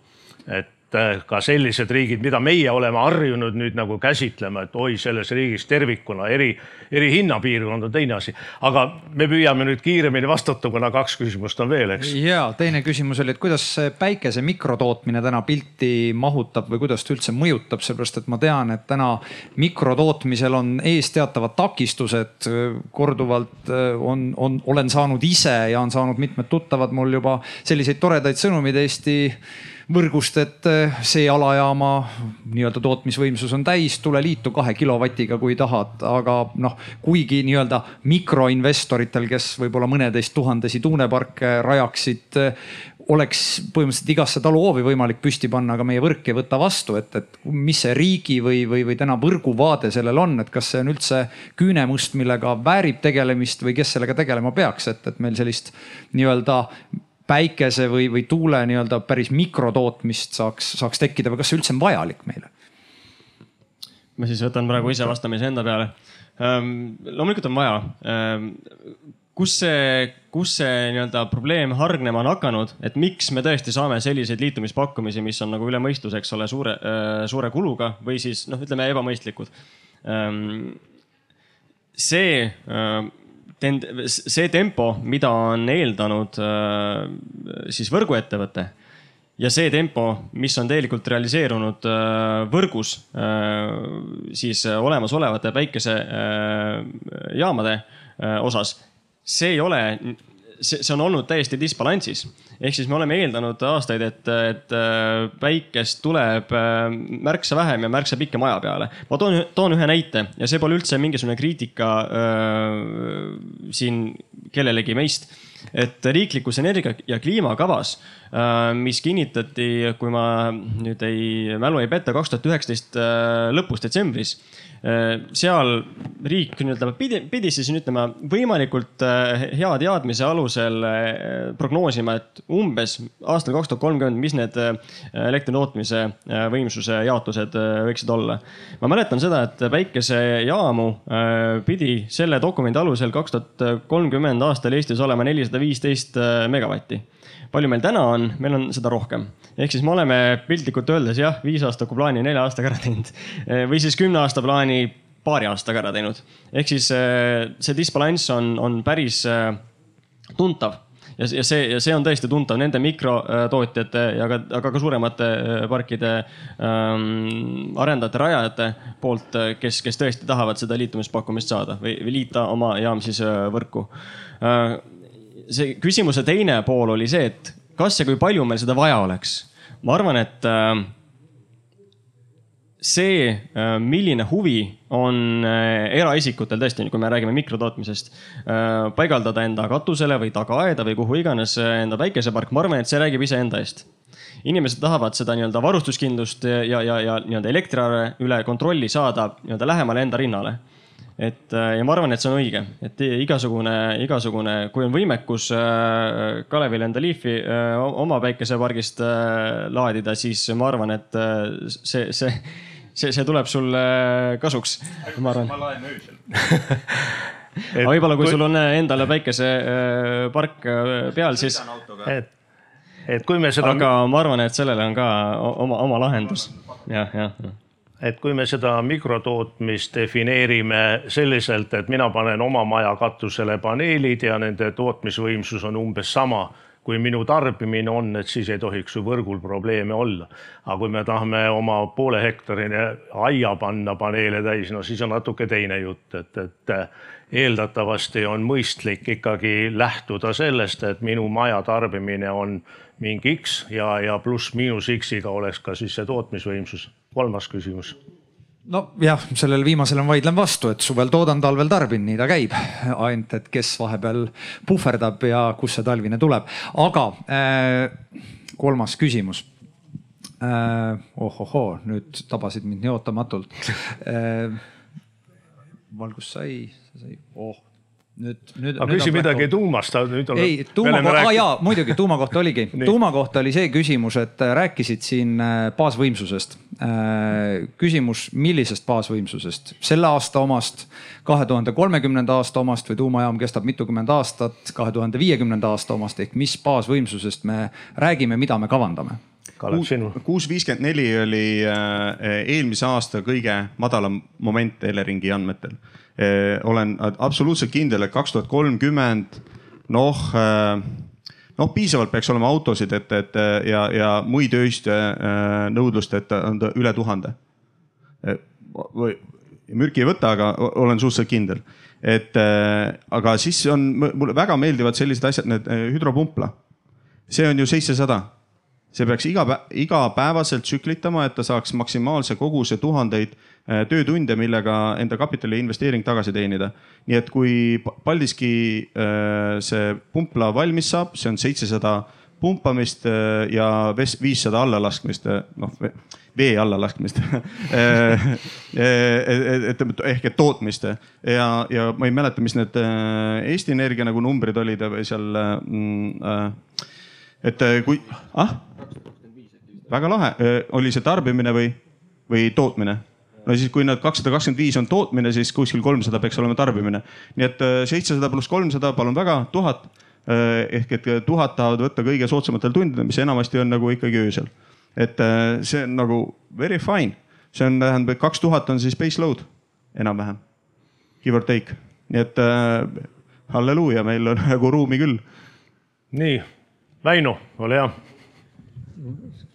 et äh, ka sellised riigid, mida meie oleme harjunud nüüd nagu käsitlema, et oi, selles riigis tervikuna eri, eri hinnapiirkond on teine asi. aga me püüame nüüd kiiremini vastata, kuna kaks küsimust on veel, eks. ja teine küsimus oli, et kuidas päikese mikrotootmine täna pilti mahutab või kuidas ta üldse mõjutab, sellepärast et ma tean, et täna mikrotootmisel on ees teatavad takistused. korduvalt äh, on, on, olen saanud ise ja on saanud mitmed tuttavad mul juba selliseid toredaid sõnumeid Eesti võrgust, et eh, see alajaama nii-öelda tootmisvõimsus on täis, tule liitu kahe kilovatiga, kui tahad, aga noh, kuigi nii-öelda mikroinvestoritel, kes võib-olla mõneteist tuhandesi tuuleparke rajaksid oleks põhimõtteliselt igasse taluhoovi võimalik püsti panna, aga meie võrk ei võta vastu, et, et mis see riigi või, või, või täna võrguvaade sellel on, et kas see on üldse küünemust, millega väärib tegelemist või kes sellega tegelema peaks, et, et meil sellist nii-öelda päikese või, või tuule nii-öelda päris mikrotootmist saaks, saaks tekkida või kas see üldse on vajalik meile? ma siis võtan praegu ise vastamise enda peale ähm,. loomulikult on vaja ähm, kus see, kus see nii-öelda probleem hargnema on hakanud, et miks me tõesti saame selliseid liitumispakkumisi, mis on nagu üle mõistuse, eks ole, suure, äh, suure kuluga või siis noh, ütleme ebamõistlikud. Ähm, see äh, see tempo, mida on eeldanud äh, siis võrguettevõte ja see tempo, mis on tegelikult realiseerunud äh, võrgus äh, siis olemasolevate päikesejaamade osas, see ei ole see, see on olnud täiesti disbalansis. ehk siis me oleme eeldanud aastaid, et, et äh, päikest tuleb äh, märksa vähem ja märksa pikem aja peale. ma toon, toon ühe näite ja see pole üldse mingisugune kriitika äh, siin kellelegi meist et riiklikus energia ja kliimakavas, äh, mis kinnitati, kui ma nüüd ei, mälu ei peta, kaks tuhat üheksateist lõpus detsembris seal riik nii-öelda pidi, pidi siis ütlema võimalikult äh, hea teadmise alusel äh, prognoosima, et umbes aastal kaks tuhat kolmkümmend, mis need elektri tootmise võimsuse jaotused võiksid olla. ma mäletan seda, et päikesejaamu pidi selle dokumendi alusel kaks tuhat kolmkümmend aastal Eestis olema nelisada viisteist megavatti palju meil täna on, meil on seda rohkem. ehk siis me oleme piltlikult öeldes jah, viis aastaku plaani nelja aastaga ära teinud või siis kümne aasta plaani paari aastaga ära teinud. ehk siis eh, see disbalanss on, on päris eh, tuntav ja, ja see, ja see on tõesti tuntav nende mikrotootjate ja ka, aga ka suuremate eh, parkide ähm, arendajate, rajajate poolt, kes, kes tõesti tahavad seda liitumispakkumist saada või, või liita oma jaam siis võrku äh, see küsimuse teine pool oli see, et kas ja kui palju meil seda vaja oleks. ma arvan, et äh, see, äh, milline huvi on äh, eraisikutel tõesti, kui me räägime mikrotootmisest, paigaldada enda katusele või tagaaeda või kuhu iganes enda päikesepark, ma arvan, et see räägib iseenda eest inimesed tahavad seda nii-öelda varustuskindlust ja, ja, ja nii-öelda elektriarve üle kontrolli saada nii-öelda lähemale enda rinnale et äh, ja ma arvan, et see on õige, et igasugune, igasugune, kui on võimekus äh, Kalevil enda Leafi äh, oma päikesepargist laadida, siis ma arvan, et see, see, see, see tuleb sulle kasuks. ma arvan. ma laen öösel [laughs] aga võib-olla, kui sul on endale päikesepark peal, siis. et, et kui me seda. aga ma arvan, et sellele on ka oma, oma lahendus ja,. jah, jah et kui me seda mikrotootmist defineerime selliselt, et mina panen oma maja katusele paneelid ja nende tootmisvõimsus on umbes sama kui minu tarbimine on, et siis ei tohiks ju võrgul probleeme olla. aga kui me tahame oma poole hektarine aia panna paneele täis, no siis on natuke teine jutt, et, et eeldatavasti on mõistlik ikkagi lähtuda sellest, et minu maja tarbimine on mingi X ja, ja pluss-miinus X-iga oleks ka siis see tootmisvõimsus. Kolmas küsimus nojah, sellele viimasele ma vaidlen vastu, et suvel toodan, talvel tarbin, nii ta käib. ainult, et kes vahepeal puhverdab ja kust see talvine tuleb, aga äh, kolmas küsimus äh,. ohohoo, nüüd tabasid mind nii ootamatult äh,. valgus sai, sai, oh nüüd, nüüd. aga küsi midagi praegu... tuumast, nüüd oleme. ei, tuuma kohta, ah, jaa, muidugi tuuma kohta oligi [laughs] tuuma kohta oli see küsimus, et äh, rääkisid siin äh, baasvõimsusest. Äh, küsimus, millisest baasvõimsusest, selle aasta omast, kahe tuhande kolmekümnenda aasta omast või tuumajaam kestab mitukümmend aastat, kahe tuhande viiekümnenda aasta omast ehk mis baasvõimsusest me räägime, mida me kavandame? Kalev, sinu. kuus viiskümmend neli oli eelmise aasta kõige madalam moment Eleringi andmetel olen absoluutselt kindel, et kaks tuhat kolmkümmend noh, eh, noh, piisavalt peaks olema autosid, et, et ja, ja muid öist nõudlust, et on ta üle tuhande. või mürki ei võta, aga olen suhteliselt kindel, et aga siis on, mulle väga meeldivad sellised asjad, need hüdropumpla. see on ju seitsesada see peaks iga, igapäevaselt tsüklitama, et ta saaks maksimaalse koguse tuhandeid äh, töötunde, millega enda kapitali investeering tagasi teenida. nii et kui Paldiski äh, see pumpla valmis saab, see on seitsesada pumpamist äh, ja viissada allalaskmist, noh vee allalaskmist [laughs] et ehk et tootmist ja, ja ma ei mäleta, mis need Eesti Energia nagu numbrid olid või seal mm, et äh, kui, ah, väga lahe, äh, oli see tarbimine või, või tootmine? No siis, kui nad kakssada kakskümmend viis on tootmine, siis kuskil kolmsada peaks olema tarbimine. nii et äh, seitsesada pluss kolmsada, palun väga, tuhat. ehk et tuhat tahavad võtta kõige soodsamatel tundidel, mis enamasti on nagu ikkagi öösel. et see on nagu very fine, see on, tähendab, et kaks tuhat on siis base load enam-vähem, give or take, nii et äh, halleluuja, meil on nagu ruumi küll. nii Väino, ole hea.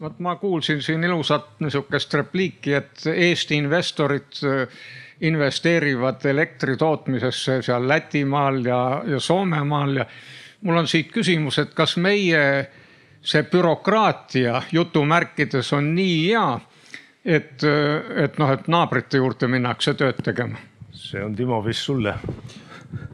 Vot ma kuulsin siin ilusat niisugust repliiki, et Eesti investorid äh, investeerivad elektri tootmisesse seal Lätimaal ja, ja Soomemaal ja mul on siit küsimus, et kas meie see bürokraatia jutumärkides on nii hea, et, et noh, et naabrite juurde minnakse tööd tegema? see on Timo vist sulle.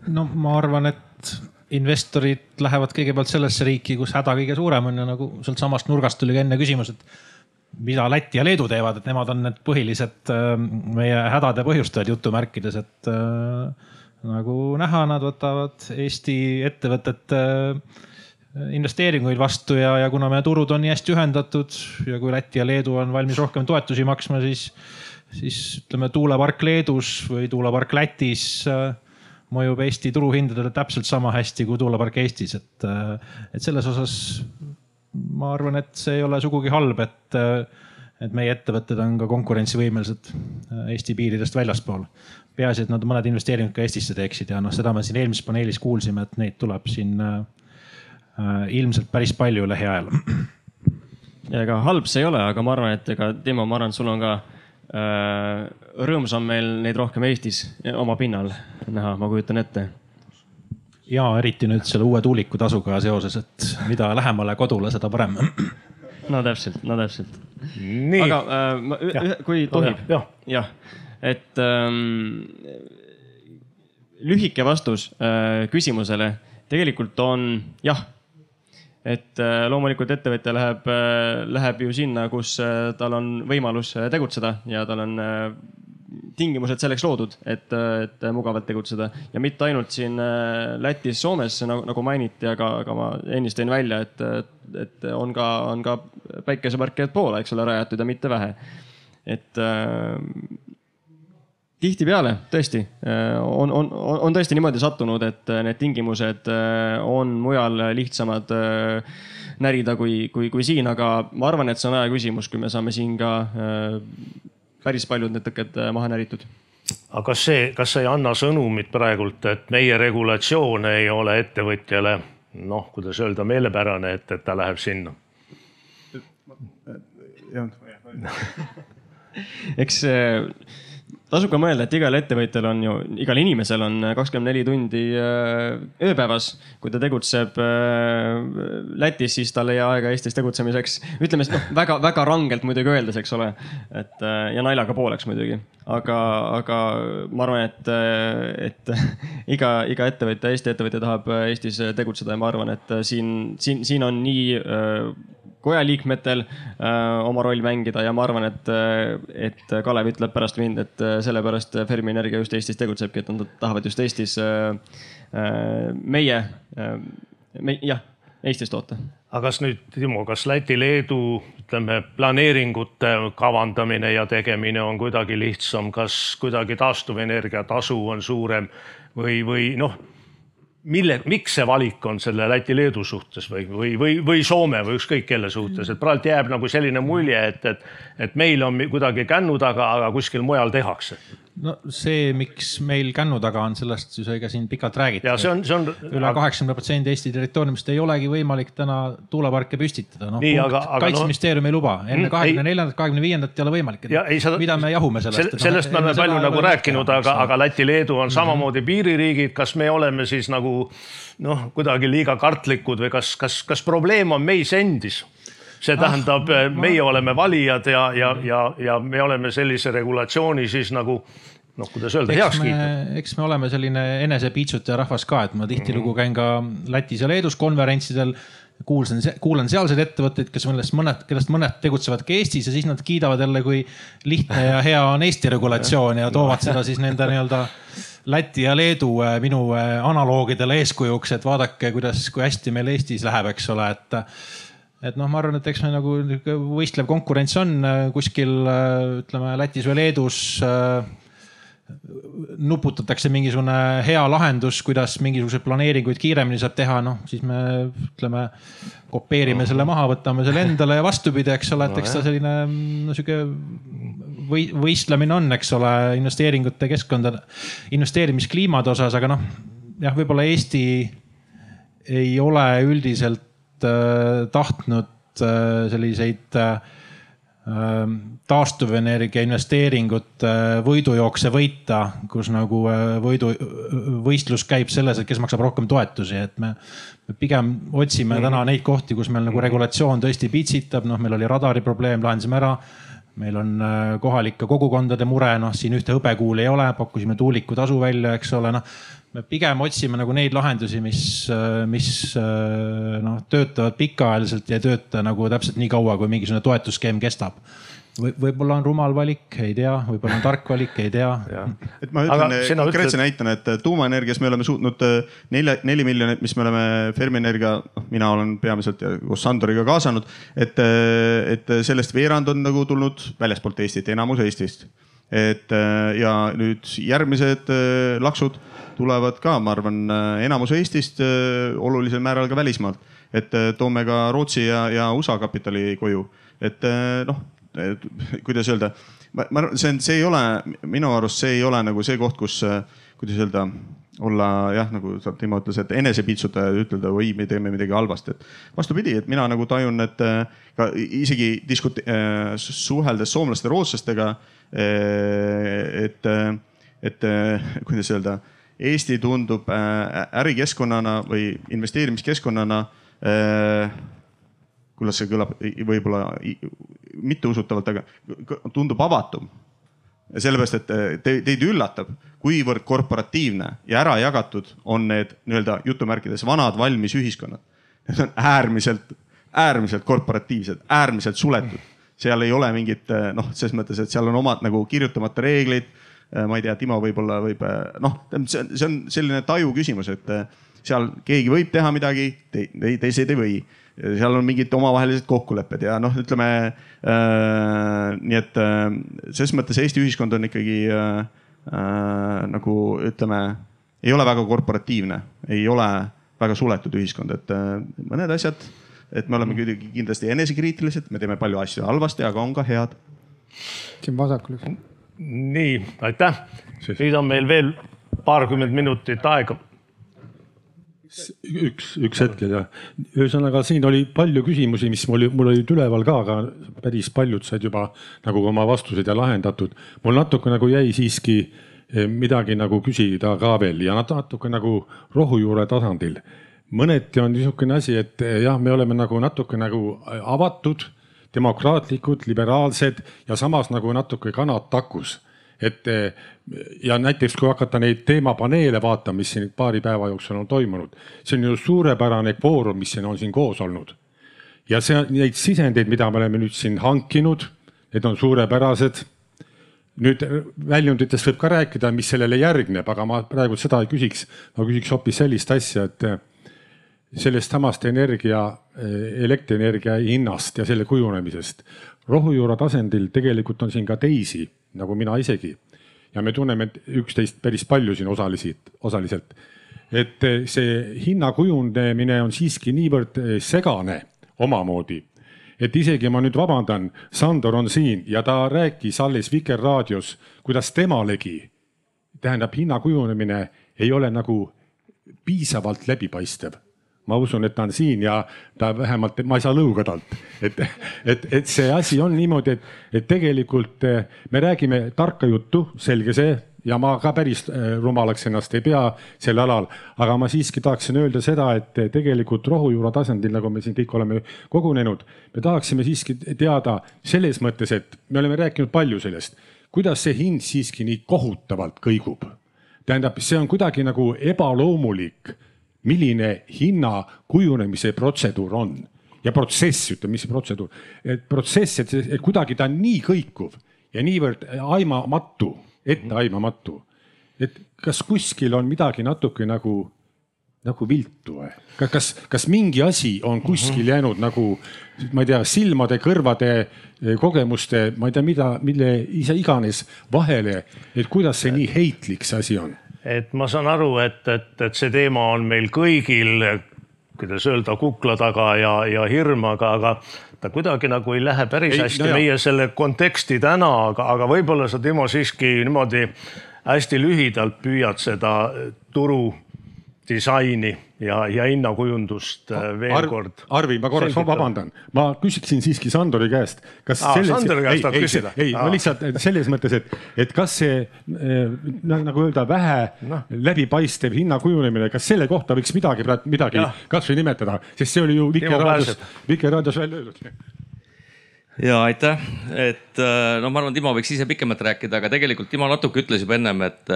no ma arvan, et investorid lähevad kõigepealt sellesse riiki, kus häda kõige suurem on ja nagu sealtsamast nurgast tuli ka enne küsimus, et mida Läti ja Leedu teevad, et nemad on need põhilised äh, meie hädade põhjustajad jutumärkides, et äh, nagu näha, nad võtavad Eesti ettevõtete äh, investeeringuid vastu ja, ja kuna meie turud on nii hästi ühendatud ja kui Läti ja Leedu on valmis rohkem toetusi maksma, siis, siis ütleme tuulepark Leedus või tuulepark Lätis äh, mõjub Eesti turuhindadele täpselt sama hästi kui tuulepark Eestis, et, et selles osas ma arvan, et see ei ole sugugi halb, et, et meie ettevõtted on ka konkurentsivõimelised Eesti piiridest väljaspool. peaasi, et nad mõned investeeringud ka Eestisse teeksid ja noh, seda me siin eelmises paneelis kuulsime, et neid tuleb siin äh, ilmselt päris palju lähiajal. ja ega halb see ei ole, aga ma arvan, et ega Timo, ma arvan, sul on ka Äh, rõõmus on meil neid rohkem Eestis oma pinnal näha, ma kujutan ette. ja eriti nüüd selle uue tuulikutasuga seoses, et mida lähemale kodule, seda parem. no täpselt, no täpselt. aga äh, ma, kui tohib ja., jah, et ähm, lühike vastus äh, küsimusele tegelikult on jah et äh, loomulikult ettevõtja läheb, äh, läheb ju sinna, kus äh, tal on võimalus tegutseda ja tal on tingimused selleks loodud, et, et mugavalt tegutseda ja mitte ainult siin Lätis, Soomes nagu, nagu mainiti, aga, aga ma ennist tõin välja, et, et on ka, on ka päikeseparke poole, eks ole, rajatud ja mitte vähe. et tihtipeale tõesti äh, on, on, on tõesti niimoodi sattunud, et äh, need tingimused äh, on mujal lihtsamad närida kui, kui, kui siin, aga ma arvan, et see on aja küsimus, kui me saame siin ka päris paljud need tõkked maha näritud aga kas see, kas see ei anna sõnumit praegult, et meie regulatsioon ei ole ettevõtjale noh, kuidas öelda, meelepärane, et, et ta läheb sinna. eks tasub ka mõelda, et igal ettevõtjal on ju, igal inimesel on kakskümmend neli tundi äh, ööpäevas. kui ta tegutseb äh, Lätis, siis tal ei jää aega Eestis tegutsemiseks. ütleme siis noh, väga-väga rangelt muidugi öeldes, eks ole. et äh, ja naljaga pooleks muidugi, aga, aga ma arvan, et, et [laughs] iga, iga ettevõtja, Eesti ettevõtja tahab Eestis tegutseda ja ma arvan, et siin, siin, siin on nii koja liikmetel äh, oma roll mängida ja ma arvan, et, et Kalev ütleb pärast mind, et sellepärast Fermi Energia just Eestis tegutsebki, et nad tahavad just Eestis äh, äh meie äh,, me, jah, Eestis toota. aga kas nüüd, Timo, kas Läti-Leedu, ütleme, planeeringute kavandamine ja tegemine on kuidagi lihtsam, kas kuidagi taastuvenergia tasu on suurem või, või noh mille, miks see valik on selle Läti-Leedu suhtes või, või, või, või Soome või ükskõik kelle suhtes, et praegu jääb nagu selline mulje, et, et, et meil on kuidagi kännu taga, aga kuskil mujal tehakse no see, miks meil kännu taga on, sellest ju sai ka siin pikalt räägitud. ja see on, see on. üle kaheksakümne protsendi Eesti territooriumist ei olegi võimalik täna tuuleparke püstitada, noh. kaitseministeerium no, ei luba, enne mm, kahekümne neljandat, kahekümne viiendat ei ole võimalik. Sa, mida me jahume sellest sel,? sellest me oleme palju nagu rääkinud, aga, aga Läti-Leedu on mm -hmm. samamoodi piiririigid, kas me oleme siis nagu noh, kuidagi liiga kartlikud või kas, kas, kas probleem on meis endis? See ah, tähendab ah,, meie oleme valijad ja, ja, ja, ja me oleme sellise regulatsiooni siis nagu noh, kuidas öelda, heaks kiitnud. eks me oleme selline enesepiitsutaja rahvas ka, et ma tihtilugu käin ka Lätis ja Leedus konverentsidel kuulsin, kuulan sealseid ettevõtteid, kes millest mõned, kellest mõned tegutsevad ka Eestis ja siis nad kiidavad jälle, kui lihtne ja hea on Eesti regulatsioon ja toovad seda siis nende nii-öelda Läti ja Leedu äh, minu äh, analoogidele eeskujuks, et vaadake, kuidas, kui hästi meil Eestis läheb, eks ole, et et noh, ma arvan, et eks me nagu võistlev konkurents on äh, kuskil ütleme Lätis või Leedus nuputatakse mingisugune hea lahendus, kuidas mingisuguseid planeeringuid kiiremini saab teha, noh siis me ütleme, kopeerime selle maha, võtame selle endale ja vastupidi, eks ole, et eks ta selline no, sihuke või võistlemine on, eks ole, investeeringute keskkonda, investeerimiskliimade osas, aga noh, jah, võib-olla Eesti ei ole üldiselt äh, tahtnud äh, selliseid äh, Ähm, taastuvenergia investeeringute võidujookse võita, kus nagu äh, võidu, võistlus käib selles, et kes maksab rohkem toetusi, et me, me pigem otsime mm -hmm. täna neid kohti, kus meil nagu regulatsioon tõesti pitsitab, noh, meil oli radari probleem, lahendasime ära meil on äh, kohalike kogukondade mure, noh siin ühte hõbekuuli ei ole, pakkusime tuuliku tasu välja, eks ole, noh. Me pigem otsime nagu neid lahendusi, mis, mis noh töötavad pikaajaliselt ja ei tööta nagu täpselt nii kaua, kui mingisugune toetusskeem kestab või võib-olla on rumal valik, ei tea, võib-olla on tark valik, ei tea. [laughs] et ma ütlen konkreetse ütled... näitena, et tuumaenergias me oleme suutnud äh, nelja, neli miljonit, mis me oleme Fermienergia, noh, mina olen peamiselt koos Sandoriga kaasanud, et, et sellest veerand on nagu tulnud väljaspoolt Eestit, enamus Eestist. et ja nüüd järgmised laksud tulevad ka, ma arvan, enamus Eestist, olulisel määral ka välismaalt. et toome ka Rootsi ja, ja USA kapitali koju et noh, kuidas öelda, ma, ma arvan, see on, see ei ole minu arust, see ei ole nagu see koht, kus, kuidas öelda, olla jah, nagu Timo ütles, et enesepiitsutajad ütelda, oi, me teeme midagi halvasti, et vastupidi, et mina nagu tajun, et ka isegi diskute-, suheldes soomlaste, rootslastega. et, et kuidas öelda, Eesti tundub ärikeskkonnana või investeerimiskeskkonnana kuidas see kõlab, võib-olla mitteusutavalt, aga tundub avatum. sellepärast, et eh, te, teid üllatab, kuivõrd korporatiivne ja ära jagatud on need nii-öelda jutumärkides vanad valmis ühiskonnad. Need on äärmiselt, äärmiselt korporatiivsed, äärmiselt suletud. seal ei ole mingit noh, ses mõttes, et seal on omad nagu kirjutamata reeglid. Eh, ma ei tea, Timo võib-olla võib, noh, see on, see on selline taju küsimus, et seal keegi võib teha midagi te,, teised ei või seal on mingid omavahelised kokkulepped ja noh, ütleme äh, nii et äh, ses mõttes Eesti ühiskond on ikkagi äh, äh, nagu ütleme, ei ole väga korporatiivne, ei ole väga suletud ühiskond, et äh, mõned asjad, et me oleme kuidagi kindlasti enesekriitilised, me teeme palju asju halvasti, aga on ka head. siin vasakul üks. Nii, aitäh. nüüd on meil veel paarkümmend minutit aega üks, üks hetkel jah. ühesõnaga, siin oli palju küsimusi, mis mul, mul olid üleval ka, aga päris paljud said juba nagu oma vastused ja lahendatud. mul natuke nagu jäi siiski eh, midagi nagu küsida ka veel ja natuke nagu rohujuure tasandil. mõneti on niisugune asi, et eh, jah, me oleme nagu natuke nagu avatud, demokraatlikud, liberaalsed ja samas nagu natuke kanad takus et eh, ja näiteks, kui hakata neid teemapaneele vaatama, mis siin paari päeva jooksul on toimunud, see on ju suurepärane kvoorum, mis siin on siin koos olnud. ja see, neid sisendeid, mida me oleme nüüd siin hankinud, need on suurepärased. nüüd väljunditest võib ka rääkida, mis sellele järgneb, aga ma praegu seda ei küsiks, ma küsiks hoopis sellist asja, et sellest samast energia, eh, elektrienergia hinnast ja selle kujunemisest. rohujuure tasandil tegelikult on siin ka teisi nagu mina isegi. ja me tunneme üksteist päris palju siin osaliselt, osaliselt. et eh, see hinna kujunemine on siiski niivõrd eh, segane omamoodi, et isegi ma nüüd vabandan, Sandor on siin ja ta rääkis alles Vikerraadios, kuidas temalegi tähendab hinna kujunemine ei ole nagu piisavalt läbipaistev ma usun, et ta on siin ja ta vähemalt, ma ei saa lõuga talt. et, et, et see asi on niimoodi, et, et tegelikult eh, me räägime tarka juttu, selge see ja ma ka päris eh, rumalaks ennast ei pea sel alal, aga ma siiski tahaksin öelda seda, et eh, tegelikult rohujuure tasandil, nagu me siin kõik oleme kogunenud, me tahaksime siiski teada selles mõttes, et me oleme rääkinud palju sellest, kuidas see hind siiski nii kohutavalt kõigub. tähendab, see on kuidagi nagu ebaloomulik milline hinna kujunemise protseduur on ja protsess, ütleme, mis see protseduur, et protsess, et, et kuidagi ta on nii kõikuv ja niivõrd aimamatu, etteaimamatu. et kas kuskil on midagi natuke nagu, nagu viltu või? kas, kas mingi asi on kuskil mhm. jäänud nagu, ma ei tea, silmade, kõrvade, kogemuste, ma ei tea, mida, mille ise iganes vahele, et kuidas see nii heitlik see asi on et ma saan aru, et, et, et see teema on meil kõigil, kuidas öelda, kukla taga ja, ja hirm, aga, aga ta kuidagi nagu ei lähe päris ei, hästi no meie selle konteksti täna, aga, aga võib-olla sa, Timo, siiski niimoodi hästi lühidalt püüad seda turu disaini ja, ja hinnakujundust äh, veel Arv, kord. Arvi, ma korraks ma vabandan, ma küsiksin siiski Sandori käest. kas Aa, selles, Sandori käest tahad küsida? ei, ma lihtsalt selles mõttes, et, et kas see äh, nagu öelda, vähe no. läbipaistev hinna kujunemine, kas selle kohta võiks midagi, midagi kasvõi nimetada, sest see oli ju Vikerraadios, Vikerraadios välja öeldud ja aitäh, et äh, no ma arvan, Timo võiks ise pikemalt rääkida, aga tegelikult Timo natuke ütles juba ennem, et,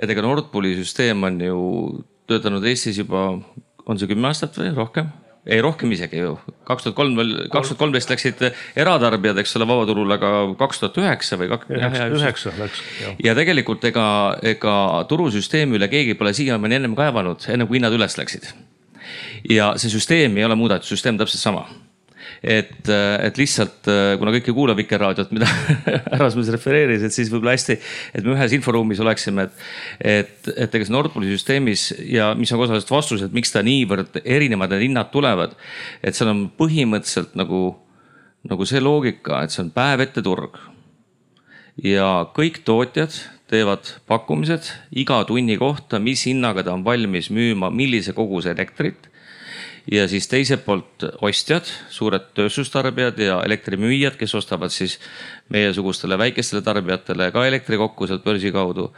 et ega Nord Pooli süsteem on ju töötanud Eestis juba, on see kümme aastat või rohkem? ei, rohkem isegi ju. kaks tuhat kolm veel, kaks tuhat kolmteist läksid eratarbijad, eks ole, vabaturule, aga kaks tuhat üheksa või kak-. üheksa läks. ja tegelikult ega, ega turusüsteemi üle keegi pole siiamaani ennem kaevanud, enne kui hinnad üles läksid. ja see süsteem ei ole muudetud, süsteem täpselt sama et, et lihtsalt kuna kõik ei kuula Vikerraadiot, mida [laughs] härrasmees refereeris, et siis võib-olla hästi, et me ühes inforuumis oleksime, et, et, et ega see Nord Pooli süsteemis ja mis on ka osaliselt vastus, et miks ta niivõrd erinevad need hinnad tulevad. et seal on põhimõtteliselt nagu, nagu see loogika, et see on päev ette turg. ja kõik tootjad teevad pakkumised iga tunni kohta, mis hinnaga ta on valmis müüma, millise koguse elektrit ja siis teiselt poolt ostjad, suured tööstustarbijad ja elektrimüüjad, kes ostavad siis meiesugustele väikestele tarbijatele ka elektri kokku sealt börsi kaudu.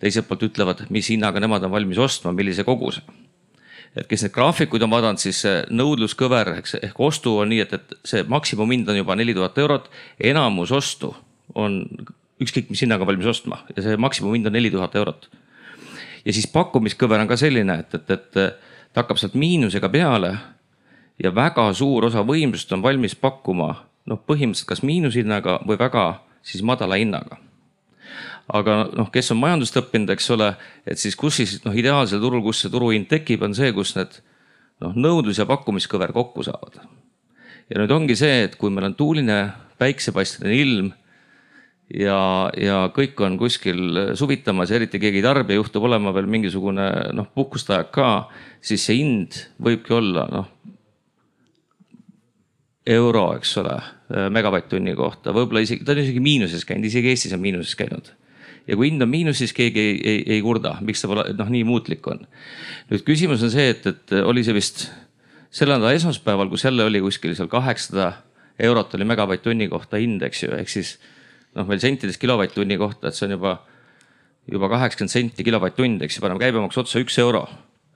teiselt poolt ütlevad, mis hinnaga nemad on valmis ostma, millise koguse. et kes neid graafikuid on vaadanud, siis nõudluskõver, eks ehk ostu on nii, et, et see maksimumhind on juba neli tuhat eurot, enamus ostu on ükskõik mis hinnaga valmis ostma ja see maksimumhind on neli tuhat eurot. ja siis pakkumiskõver on ka selline, et, et, et ta hakkab sealt miinusega peale ja väga suur osa võimsust on valmis pakkuma noh, põhimõtteliselt kas miinushinnaga või väga siis madala hinnaga. aga noh, kes on majandust õppinud, eks ole, et siis kus siis noh, ideaalsel turul, kus see turuhind tekib, on see, kus need noh, nõudlus ja pakkumiskõver kokku saavad. ja nüüd ongi see, et kui meil on tuuline päiksepaisteline ilm ja, ja kõik on kuskil suvitamas ja eriti keegi tarbija juhtub olema veel mingisugune noh, puhkuste aeg ka, siis see hind võibki olla noh. euro, eks ole, megavatt-tunni kohta, võib-olla isegi, ta on isegi miinuses käinud, isegi Eestis on miinuses käinud. ja kui hind on miinus, siis keegi ei, ei, ei kurda, miks see pole noh, nii muutlik on. nüüd küsimus on see, et, et oli see vist selle nädala esmaspäeval, kus jälle oli kuskil seal kaheksasada eurot oli megavatt-tunni kohta hind, eks ju, ehk siis noh, meil sentides kilovatt-tunni kohta, et see on juba, juba kaheksakümmend senti kilovatt-tund, eks ju, paneme käibemaksu otsa üks euro,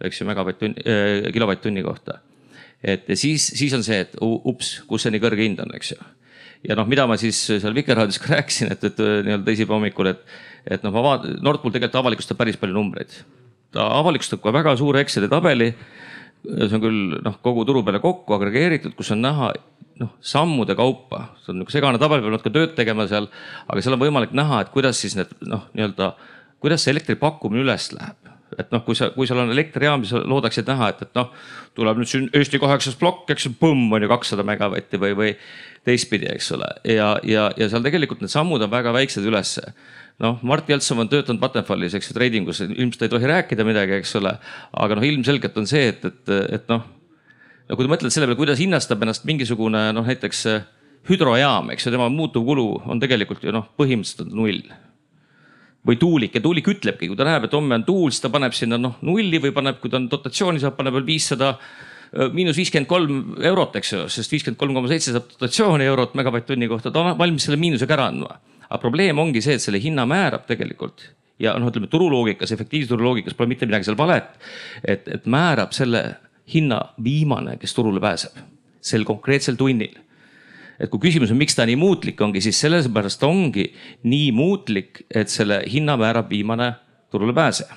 eks ju, megavatt-tunni äh,, kilovatt-tunni kohta. et ja siis, siis on see, et ups, kus see nii kõrge hind on, eks ju ja noh, mida ma siis seal Vikerraadios ka [laughs] rääkisin, et, et nii-öelda teisipäeva hommikul, et, et noh, ma vaatan, Nord Pool tegelikult avalikustab päris palju numbreid. ta avalikustab ka väga suure Exceli tabeli. see on küll noh, kogu turu peale kokku agregeeritud, kus on näha noh, sammude kaupa, see on niisugune segane tabel, peab natuke tööd tegema seal, aga seal on võimalik näha, et kuidas siis need noh, nii-öelda, kuidas see elektri pakkumine üles läheb. et noh, kui sa, kui sul on elektrijaam, siis loodaksid näha, et, et noh, tuleb nüüd siin Eesti kaheksas plokk, eks ju, põmm on ju kakssada megavatti või, või teistpidi, eks ole. ja, ja, ja seal tegelikult need sammud on väga väiksed ülesse noh, Mart Jeltsov on töötanud Vattenfallis, eks ju, treidingus, ilmselt ei tohi rääkida midagi, eks ole. aga noh, ilmselgelt on see, et, et, et noh no kui te mõtlete selle peale, kuidas hinnastab ennast mingisugune noh, näiteks äh, hüdrojaam, eks ju, tema muutuvkulu on tegelikult ju noh, põhimõtteliselt on null. või tuulik ja tuulik ütlebki, kui ta näeb, et homme on tuul, siis ta paneb sinna noh nulli või paneb, kui ta on dotatsiooni saab, paneb veel viissada äh, miinus viiskümmend kolm eurot, eks ju, sest viiskümmend kolm koma seitse saab dotatsiooni eurot megavatt-tunni kohta, ta on valmis selle miinusega ära andma. aga probleem ongi see, et selle hinna määrab tegelikult ja noh, ütleme turuloogikas, efektiivse turuloogikas pole mitte midagi seal valet. et, et määrab selle hinna viimane, kes turule pääseb sel konkreetsel tunnil. et kui küsimus on, miks ta nii muutlik ongi, siis sellepärast ongi nii muutlik, et selle hinna määrab viimane turule pääseja.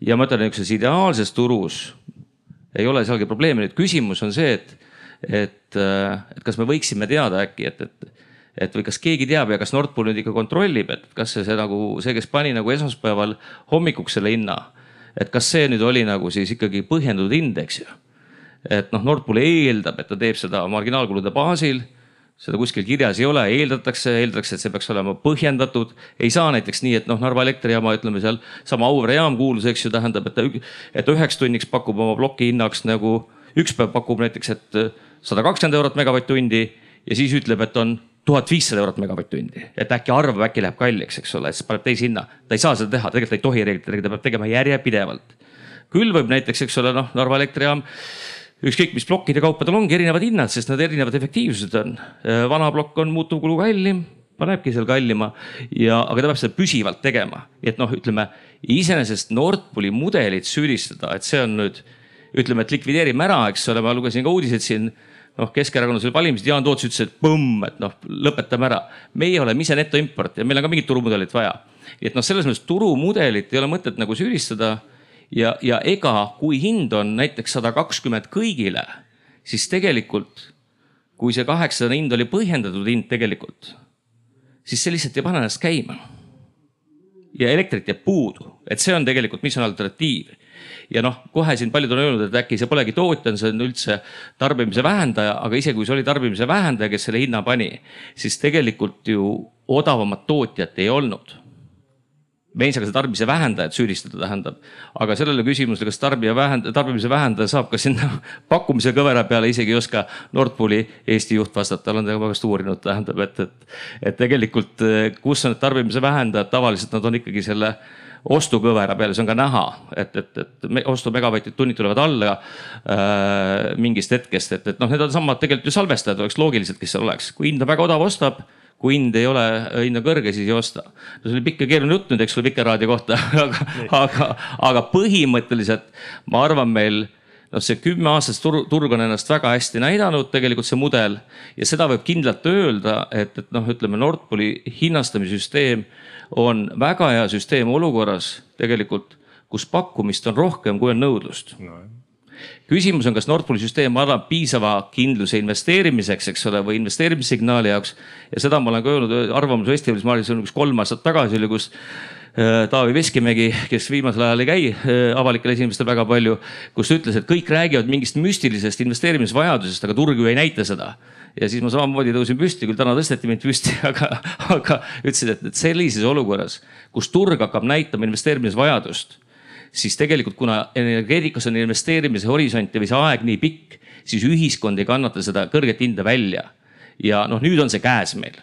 ja ma ütlen, niisuguses ideaalses turus ei ole sealgi probleemi, nüüd küsimus on see, et, et, et kas me võiksime teada äkki, et, et et või kas keegi teab ja kas Nord Pool nüüd ikka kontrollib, et kas see, see nagu see, kes pani nagu esmaspäeval hommikuks selle hinna et kas see nüüd oli nagu siis ikkagi põhjendatud indeks ju. et noh, Nord Pool eeldab, et ta teeb seda marginaalkulude baasil seda kuskil kirjas ei ole, eeldatakse, eeldatakse, et see peaks olema põhjendatud. ei saa näiteks nii, et noh, Narva elektrijaama, ütleme seal sama Auvere jaam kuulus, eks ju, tähendab, et ta, et üheks tunniks pakub oma ploki hinnaks nagu üks päev pakub näiteks, et sada kakskümmend eurot megavatt-tundi ja siis ütleb, et on tuhat viissada eurot megavatt-tundi, et äkki arvab, äkki läheb kalliks, eks ole, siis paneb teise hinna. ta ei saa seda teha, tegelikult ei tohi reeglite järgi, ta peab tegema järjepidevalt. küll võib näiteks, eks ole, noh, Narva elektrijaam ükskõik mis plokkide kaupa tal ongi erinevad hinnad, sest nad erinevad efektiivsused on. vana plokk on muutuvkulu kallim, panebki seal kallima ja, aga ta peab seda püsivalt tegema. et noh, ütleme iseenesest Nord Pooli mudelit süüdistada, et see on nüüd ütleme, et likvideerime ära, eks ole, ma lugesin ka uudiseid siin noh, Keskerakonnas olid valimised, Jaan Toots ütles, et põmm, et noh, lõpetame ära. meie oleme ise netoimport ja meil on ka mingit turumudelit vaja. et noh, selles mõttes turumudelit ei ole mõtet nagu süüdistada. ja, ja ega kui hind on näiteks sada kakskümmend kõigile, siis tegelikult kui see kaheksasada hind oli põhjendatud hind tegelikult, siis see lihtsalt ei pane ennast käima. ja elektrit jääb puudu, et see on tegelikult, mis on alternatiiv ja noh, kohe siin paljud on öelnud, et äkki see polegi tootja, see on üldse tarbimise vähendaja, aga isegi kui see oli tarbimise vähendaja, kes selle hinna pani, siis tegelikult ju odavamat tootjat ei olnud me ei saa ka seda tarbimise vähendajat süüdistada, tähendab. aga sellele küsimusele, kas tarbija vähend-, tarbimise vähendaja saab ka sinna [laughs] pakkumise kõvera peale, isegi ei oska Nord Pooli Eesti juht vastata, olen teda väga uurinud, tähendab, et, et. et tegelikult, kus on need tarbimise vähendajad, tavaliselt nad on ikkagi selle ostukõvera peale, see on ka näha, et, et, et ostu megavatid tunnid tulevad alla äh, mingist hetkest, et, et noh, need on samad tegelikult ju salvestajad oleks loogiliselt, kes seal oleks, kui hind on väga odav, ostab kui hind ei ole, hind on kõrge, siis ei osta. no see oli pikk ja keeruline jutt nüüd, eks ole, Vikerraadio kohta [laughs] aga, aga, aga põhimõtteliselt ma arvan, meil noh, see kümme aastast tur turg on ennast väga hästi näidanud, tegelikult see mudel ja seda võib kindlalt öelda, et, et noh, ütleme Nord Pooli hinnastamissüsteem on väga hea süsteem olukorras tegelikult, kus pakkumist on rohkem, kui on nõudlust no küsimus on, kas Nord Pooli süsteem annab piisava kindluse investeerimiseks, eks ole, või investeerimissignaali jaoks. ja seda ma olen ka öelnud Arvamusfestivalis, ma olin seal üks kolm aastat tagasi oli, kus Taavi Veskimägi, kes viimasel ajal ei käi äh, avalikel esinemistel väga palju, kus ütles, et kõik räägivad mingist müstilisest investeerimisvajadusest, aga turg ju ei näita seda ja siis ma samamoodi tõusin püsti, küll täna tõsteti mind püsti, [laughs] aga, aga ütlesin, et, sellises olukorras, kus turg hakkab näitama investeerimisvajadust, siis tegelikult kuna energeetikas on investeerimise horisont või see aeg nii pikk, siis ühiskond ei kannata seda kõrget hinda välja. ja noh, nüüd on see käes meil.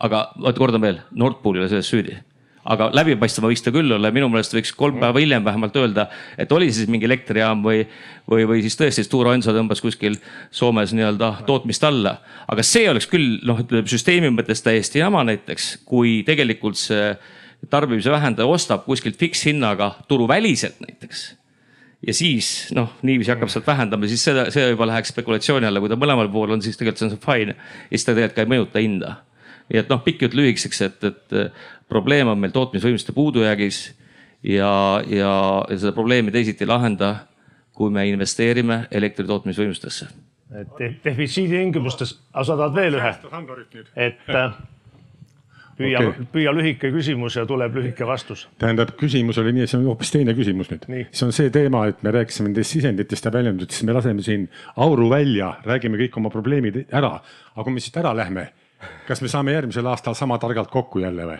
aga kordan veel, Nord Pool ei ole selles süüdi aga läbipaistvam võiks ta küll olla ja minu meelest võiks kolm päeva hiljem vähemalt öelda, et oli siis mingi elektrijaam või, või, või siis tõesti Stora Enso tõmbas kuskil Soomes nii-öelda tootmist alla. aga see oleks küll noh, ütleme süsteemi mõttes täiesti jama näiteks, kui tegelikult see tarbimise vähendaja ostab kuskilt fikshinnaga turuväliselt näiteks ja siis noh, niiviisi hakkab sealt vähendama, siis seda, see juba läheks spekulatsiooni alla, kui ta mõlemal pool on, siis tegelikult see on fine. ja siis ta tegelikult ka ei mõjuta hinda. Nii et noh, pikk jutt lühikeseks, et, et probleem on meil tootmisvõimsuste puudujäägis ja, ja, ja seda probleemi teisiti ei lahenda, kui me investeerime elektri tootmisvõimsustesse. et defitsiidi tingimustes, aga sa tahad veel ühe? et äh, püüa okay., püüa lühike küsimus ja tuleb lühike vastus. tähendab, küsimus oli nii, see on hoopis teine küsimus nüüd. see on see teema, et me rääkisime nendest sisenditest ja väljenditest, me laseme siin auru välja, räägime kõik oma probleemid ära. aga kui me siit ära lähme, kas me saame järgmisel aastal sama targalt kokku jälle või?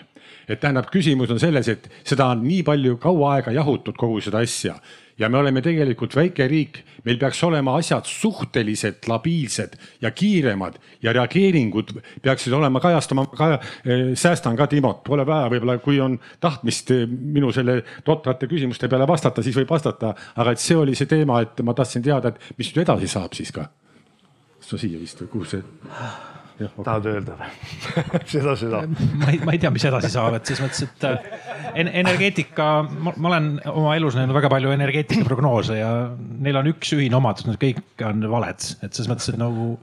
et tähendab, küsimus on selles, et seda on nii palju kaua aega jahutud, kogu seda asja ja me oleme tegelikult väike riik, meil peaks olema asjad suhteliselt labiilsed ja kiiremad ja reageeringud peaksid olema kajastama ka äh,, säästan ka Timot, pole vaja, võib-olla kui on tahtmist eh, minu selle totrate küsimuste peale vastata, siis võib vastata, aga et see oli see teema, et ma tahtsin teada, et mis nüüd edasi saab siis ka. sa siia vist või kuhu see? Okay. tahad öelda või [laughs] seda, seda. ma ei, ma ei tea, mis edasi saab, et selles mõttes, et äh, energeetika, ma olen oma elus näinud väga palju energeetikaprognoose ja neil on üks ühine omadus, nad kõik on valed, et selles mõttes, et nagu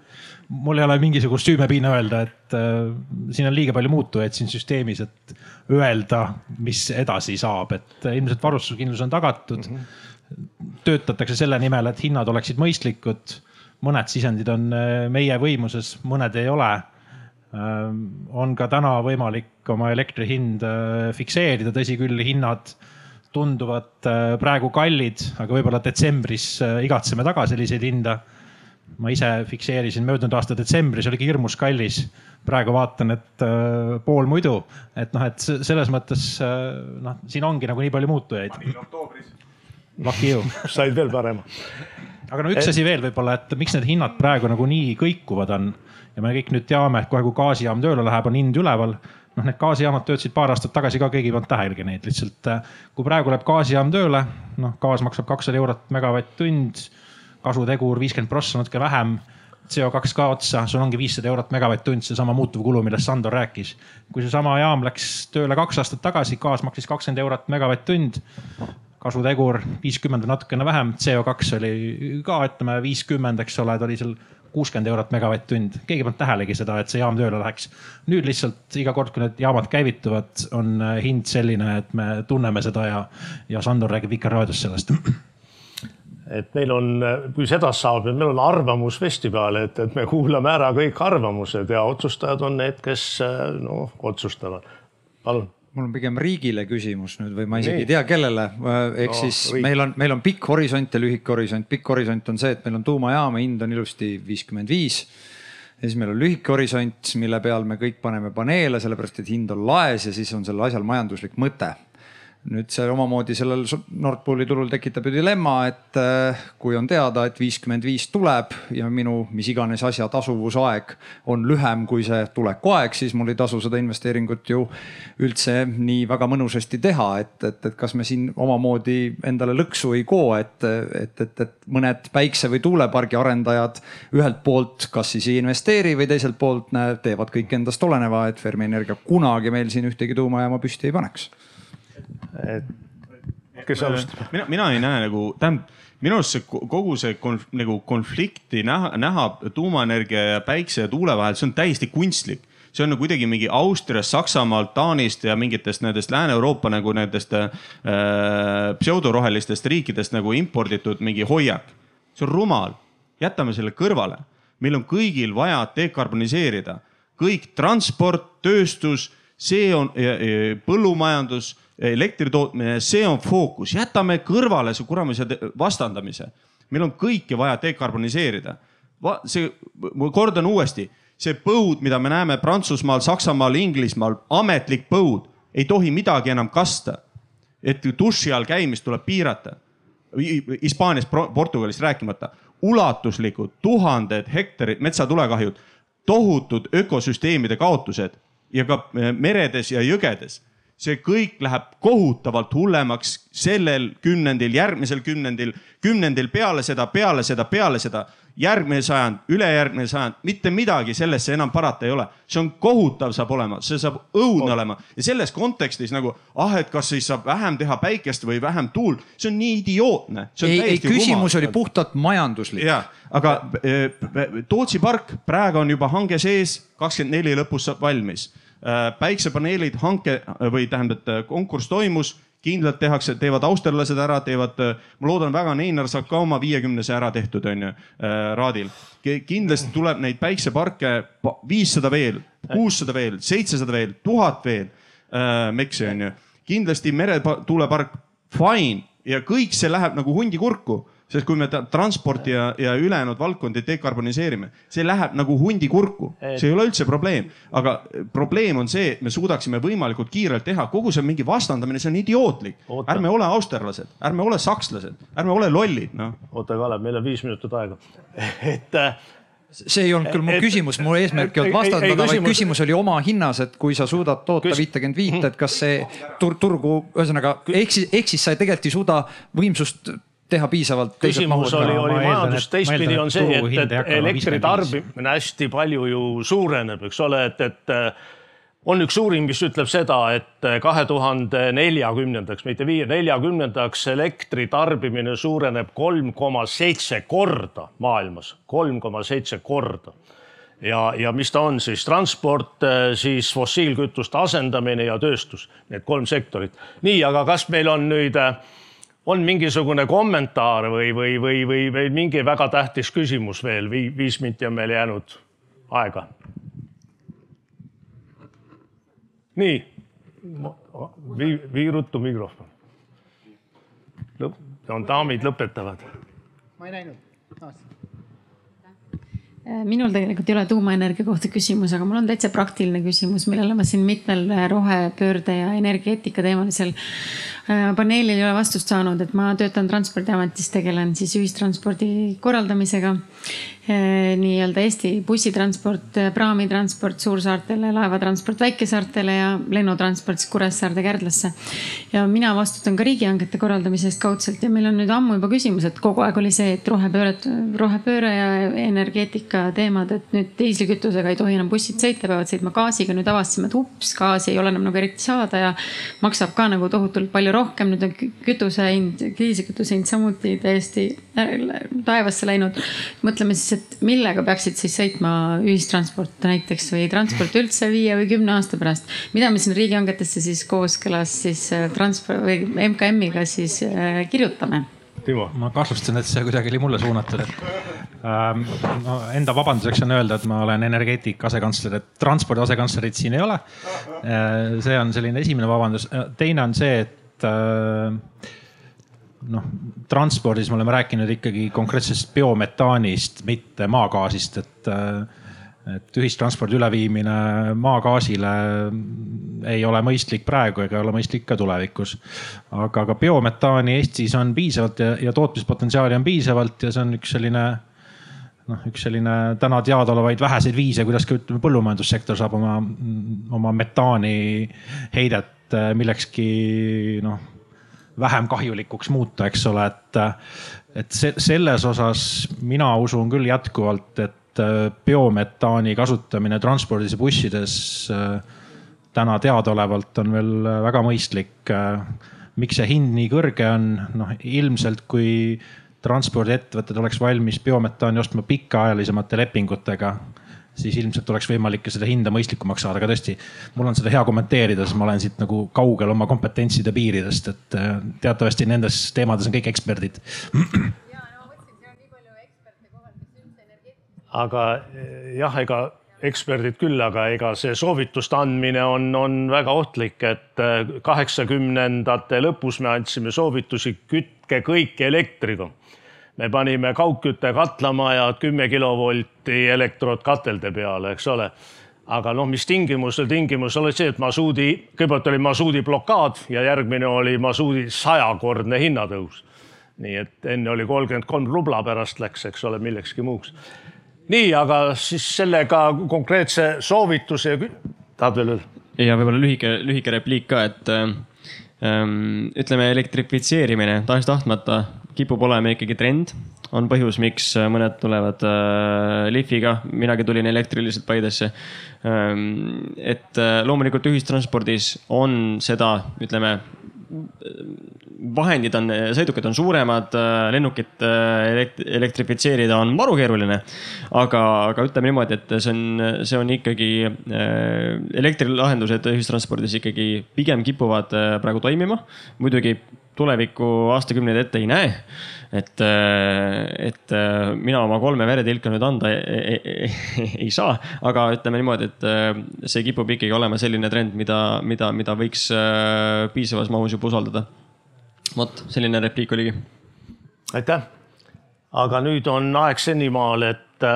mul ei ole mingisugust süümepiina öelda, et äh, siin on liiga palju muutujaid siin süsteemis, et öelda, mis edasi saab, et ilmselt varustuskindlus on tagatud mm. -hmm. töötatakse selle nimel, et hinnad oleksid mõistlikud mõned sisendid on äh, meie võimuses, mõned ei ole. Ähm, on ka täna võimalik oma elektri hind äh, fikseerida, tõsi küll, hinnad tunduvad äh, praegu kallid, aga võib-olla detsembris igatseme taga selliseid hinda. ma ise fikseerisin möödunud aasta detsembris, oligi hirmus kallis. praegu vaatan, et pool muidu, et noh, et selles mõttes noh, siin ongi nagu nii palju muutujaid. Lucky you. [laughs] said veel parema aga no üks asi veel võib-olla, et miks need hinnad praegu nagu nii kõikuvad on ja me kõik nüüd teame, et kohe kui gaasijaam tööle läheb, on hind üleval. noh, need gaasijaamad töötasid paar aastat tagasi ka, keegi ei pannud tähelegi neid, lihtsalt kui praegu läheb gaasijaam tööle, noh, gaas maksab kakssada eurot megavatt-tund, kasutegur viiskümmend prossa, natuke vähem CO2 ka otsa, sul ongi viissada eurot megavatt-tund, seesama muutuvkulu, millest Sandor rääkis. kui seesama jaam läks tööle kaks aastat tagasi, gaas maksis kakskümmend eurot megavatt-tund kasutegur viiskümmend või natukene vähem, CO2 oli ka ütleme viiskümmend, eks ole, ta oli seal kuuskümmend eurot megavatt-tund, keegi ei pannud tähelegi seda, et see jaam tööle läheks. nüüd lihtsalt iga kord, kui need jaamad käivituvad, on äh, hind selline, et me tunneme seda ja, ja Sandor räägib Vikerraadios sellest et meil on, kui sedasi saab, meil on arvamusfestival, et, et me kuulame ära kõik arvamused ja otsustajad on need, kes noh, otsustavad. palun mul on pigem riigile küsimus nüüd või ma isegi ei tea, kellele. ehk no, siis riik. meil on, meil on pikk horisont ja lühike horisont. pikk horisont on see, et meil on tuumajaam ja hind on ilusti viiskümmend viis. ja siis meil on lühike horisont, mille peal me kõik paneme paneele, sellepärast et hind on laes ja siis on sellel asjal majanduslik mõte nüüd see omamoodi sellel Nord Pooli turul tekitab ju dilemma, et äh, kui on teada, et viiskümmend viis tuleb ja minu mis iganes asja tasuvusaeg on lühem kui see tulekuaeg, siis mul ei tasu seda investeeringut ju üldse nii väga mõnusasti teha, et, et, et kas me siin omamoodi endale lõksu ei koo, et, et, et, et mõned päikse või tuulepargi arendajad ühelt poolt kas siis ei investeeri või teiselt poolt näe, teevad kõik endast oleneva, et Fermi Energia kunagi meil siin ühtegi tuumajaama püsti ei paneks et kes alustab? mina, mina ei näe nagu, tähendab minu arust see kogu see konf, nagu konflikti näha, näha tuumaenergia ja päikse ja tuule vahel, see on täiesti kunstlik see on nagu kuidagi mingi Austriast, Saksamaalt, Taanist ja mingitest nendest Lääne-Euroopa nagu nendest äh, pseudorohelistest riikidest nagu imporditud mingi hoiak. see on rumal, jätame selle kõrvale. meil on kõigil vaja dekarboniseerida, kõik transport, tööstus, see on põllumajandus elektri tootmine, see on fookus, jätame kõrvale see kuramise vastandamise. meil on kõike vaja dekarboniseerida. see, ma kordan uuesti, see põud, mida me näeme Prantsusmaal, Saksamaal, Inglismaal, ametlik põud, ei tohi midagi enam kasta. et duši all käimist tuleb piirata. Hispaaniast, Portugalist rääkimata, ulatuslikud tuhanded hektarid metsatulekahjud, tohutud ökosüsteemide kaotused ja ka meredes ja jõgedes see kõik läheb kohutavalt hullemaks sellel kümnendil, järgmisel kümnendil, kümnendil peale seda, peale seda, peale seda järgmine sajand, ülejärgmine sajand, mitte midagi sellesse enam parata ei ole. see on kohutav saab olema, see saab õudne oh. olema ja selles kontekstis nagu ah, et kas siis saab vähem teha päikest või vähem tuult, see on nii idiootne. ei, ei küsimus rumal. oli puhtalt majanduslik. ja, aga äh, Tootsi park praegu on juba hange sees, kakskümmend neli lõpus saab valmis päiksepaneelid hanke või tähendab, et konkurss toimus kindlalt tehakse, teevad austerlased ära, teevad, ma loodan väga, Neinar saab ka oma viiekümnese ära tehtud, onju, äh, Raadil. kindlasti tuleb neid päikseparke viissada veel, kuussada veel, seitsesada veel, tuhat veel äh, meksi, onju. kindlasti meretuulepark, fine ja kõik see läheb nagu hundi kurku sest kui me transporti ja, ja ülejäänud valdkondi dekarboniseerime, see läheb nagu hundi kurku, see ei ole üldse probleem. aga probleem on see, et me suudaksime võimalikult kiirelt teha, kogu see mingi vastandamine, see on idiootlik. ärme ole austerlased, ärme ole sakslased, ärme ole lollid, noh. oota, Kalev, meil on viis minutit aega. [laughs] Et äh, see ei olnud küll mu küsimus, mu eesmärk ei olnud vastandada, vaid küsimus oli oma hinnas, et kui sa suudad toota viitekümmet viite, et kas see tur turgu, ühesõnaga ehk siis, ehk siis sa tegelikult ei suuda võimsust teha piisavalt. küsimus oli, oli majandus, teistpidi on see, et, et elektri tarbimine hästi palju ju suureneb, eks ole, et, et äh, on üks uuring, mis ütleb seda, et äh, kahe tuhande neljakümnendaks, mitte viie, neljakümnendaks elektri tarbimine suureneb kolm koma seitse korda maailmas, kolm koma seitse korda. ja, ja mis ta on siis transport, äh, siis fossiilkütuste asendamine ja tööstus, need kolm sektorit. nii, aga kas meil on nüüd äh, on mingisugune kommentaar või, või, või, või, või mingi väga tähtis küsimus veel, viis minti on meil jäänud aega. nii, vii, vii ruttu mikrofon. lõpp, on daamid lõpetavad. ma ei näinud no, minul tegelikult ei ole tuumaenergia kohta küsimus, aga mul on täitsa praktiline küsimus, millele ma siin mitmel rohepöörde ja energeetika teemalisel Äh, paneelil ei ole vastust saanud, et ma töötan Transpordiametis, tegelen siis ühistranspordi korraldamisega nii-öelda Eesti bussitransport, eh, praamitransport suursaartele, laevatransport väikesaartele ja lennutransport siis Kuressaarde, Kärdlasse. ja mina vastutan ka riigihangete korraldamise eest kaudselt ja meil on nüüd ammu juba küsimus, et kogu aeg oli see, et rohepööret, rohepööre ja energeetika teemad, et nüüd diislikütusega ei tohi enam bussid sõita, peavad sõitma gaasiga. nüüd avastasime, et ups, gaasi ei ole enam nagu eriti saada ja maksab ka nagu tohutult palju rohkem. nüüd on kütuse hind, diislikütuse hind samuti täiesti taevasse läinud. mõtleme siis et millega peaksid siis sõitma ühistransport näiteks või transport üldse viie või kümne aasta pärast. mida me siin riigihangetesse siis kooskõlas siis äh, transport või MKM-iga siis äh, kirjutame? Timo. ma kahtlustan, et see kuidagi oli mulle suunatud, et ähm, no, enda vabanduseks on öelda, et ma olen energeetika asekantsler, et transpordi asekantslerit siin ei ole äh,. see on selline esimene vabandus. teine on see, et äh, noh, transpordis me oleme rääkinud ikkagi konkreetsest biometaanist, mitte maagaasist, et, et ühistranspordi üleviimine maagaasile ei ole mõistlik praegu ega ole mõistlik ka tulevikus. aga ka biometaani Eestis on piisavalt ja, ja tootmispotentsiaali on piisavalt ja see on üks selline noh, üks selline täna teadaolevaid väheseid viise, kuidas ka ütleme, põllumajandussektor saab oma, oma metaani heidet millekski noh vähem kahjulikuks muuta, eks ole, et, et see, selles osas mina usun küll jätkuvalt, et äh, biometaani kasutamine transpordis ja bussides äh, täna teadaolevalt on veel väga mõistlik. Äh, miks see hind nii kõrge on, noh ilmselt kui transpordiettevõtted oleks valmis biometaani ostma pikaajalisemate lepingutega siis ilmselt oleks võimalik ka seda hinda mõistlikumaks saada, aga tõesti, mul on seda hea kommenteerida, sest ma olen siit nagu kaugel oma kompetentside piiridest, et äh, teatavasti nendes teemades on kõik eksperdid. aga eh, jah, ega eksperdid küll, aga ega see soovituste andmine on, on väga ohtlik, et äh, kaheksakümnendate lõpus me andsime soovitusi, kütke kõik elektriga me panime kaugkütte katlamajad kümme kilovolti elektrod katelde peale, eks ole. aga noh, mis tingimusel, tingimus oli see, et masuudi, kõigepealt oli masuudi blokaad ja järgmine oli masuudi sajakordne hinnatõus. nii et enne oli kolmkümmend kolm rubla, pärast läks, eks ole, millekski muuks. nii, aga siis sellega konkreetse soovituse, tahad veel öelda? ja võib-olla lühike, lühike repliik ka, et ähm, ütleme, elektrifitseerimine tahes-tahtmata kipub olema ikkagi trend. on põhjus, miks mõned tulevad äh, lihviga, minagi tulin elektriliselt Paidesse ähm,. et äh, loomulikult ühistranspordis on seda, ütleme vahendid on, sõidukid on suuremad, lennukit elektrifitseerida on maru keeruline. aga, aga ütleme niimoodi, et see on, see on ikkagi, elektrilahendused ühistranspordis ikkagi pigem kipuvad praegu toimima. muidugi tulevikku aastakümneid ette ei näe. et, et mina oma kolme veretilka nüüd anda ei, ei, ei, ei saa, aga ütleme niimoodi, et see kipub ikkagi olema selline trend, mida, mida, mida võiks piisavas mahus juba usaldada. Vot selline repliik oligi. aitäh. aga nüüd on aeg senimaal, et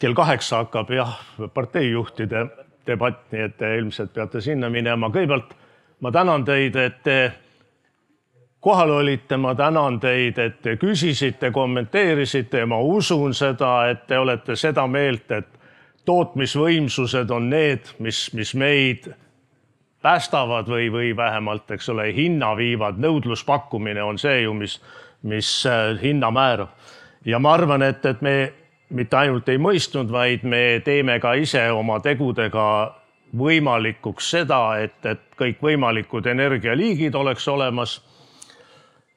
kell kaheksa hakkab jah, parteijuhtide debatt, nii et te ilmselt peate sinna minema. kõigepealt ma tänan teid, et te kohal olite, ma tänan teid, et te küsisite, kommenteerisite ja ma usun seda, et te olete seda meelt, et tootmisvõimsused on need, mis, mis meid päästavad või, või vähemalt, eks ole, hinna viivad, nõudluspakkumine on see ju, mis, mis äh, hinna määrab. ja ma arvan, et, et me mitte ainult ei mõistnud, vaid me teeme ka ise oma tegudega võimalikuks seda, et, et kõikvõimalikud energialiigid oleks olemas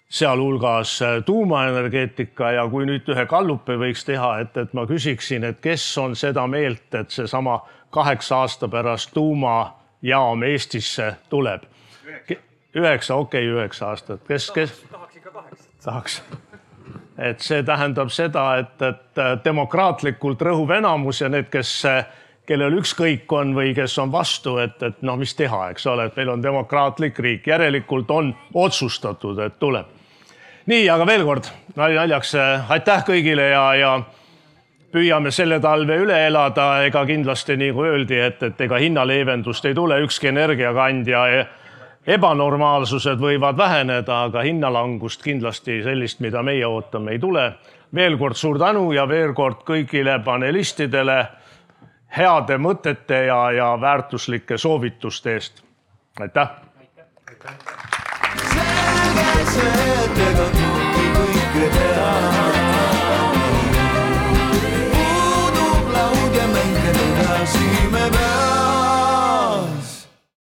sealhulgas äh, tuumaenergeetika ja kui nüüd ühe gallupi võiks teha, et, et ma küsiksin, et kes on seda meelt, et seesama kaheksa aasta pärast tuumajaam Eestisse tuleb? üheksa, okei okay,, üheksa aastat, kes, kes? tahaks ikka kaheksa. tahaks. et see tähendab seda, et, et äh, demokraatlikult rõhuv enamus ja need, kes, äh, kellel ükskõik on või kes on vastu, et, et noh, mis teha, eks ole, et meil on demokraatlik riik, järelikult on otsustatud, et tuleb nii, aga veel kord naljaks, äh, aitäh kõigile ja, ja püüame selle talve üle elada, ega kindlasti nagu öeldi, et, et ega hinnaleevendust ei tule, ükski energiakandja e, ebanormaalsused võivad väheneda, aga hinnalangust kindlasti sellist, mida meie ootame, ei tule. veel kord suur tänu ja veel kord kõigile panelistidele heade mõtete ja, ja väärtuslike soovituste eest. aitäh, aitäh.! selge see, et ega kõike teha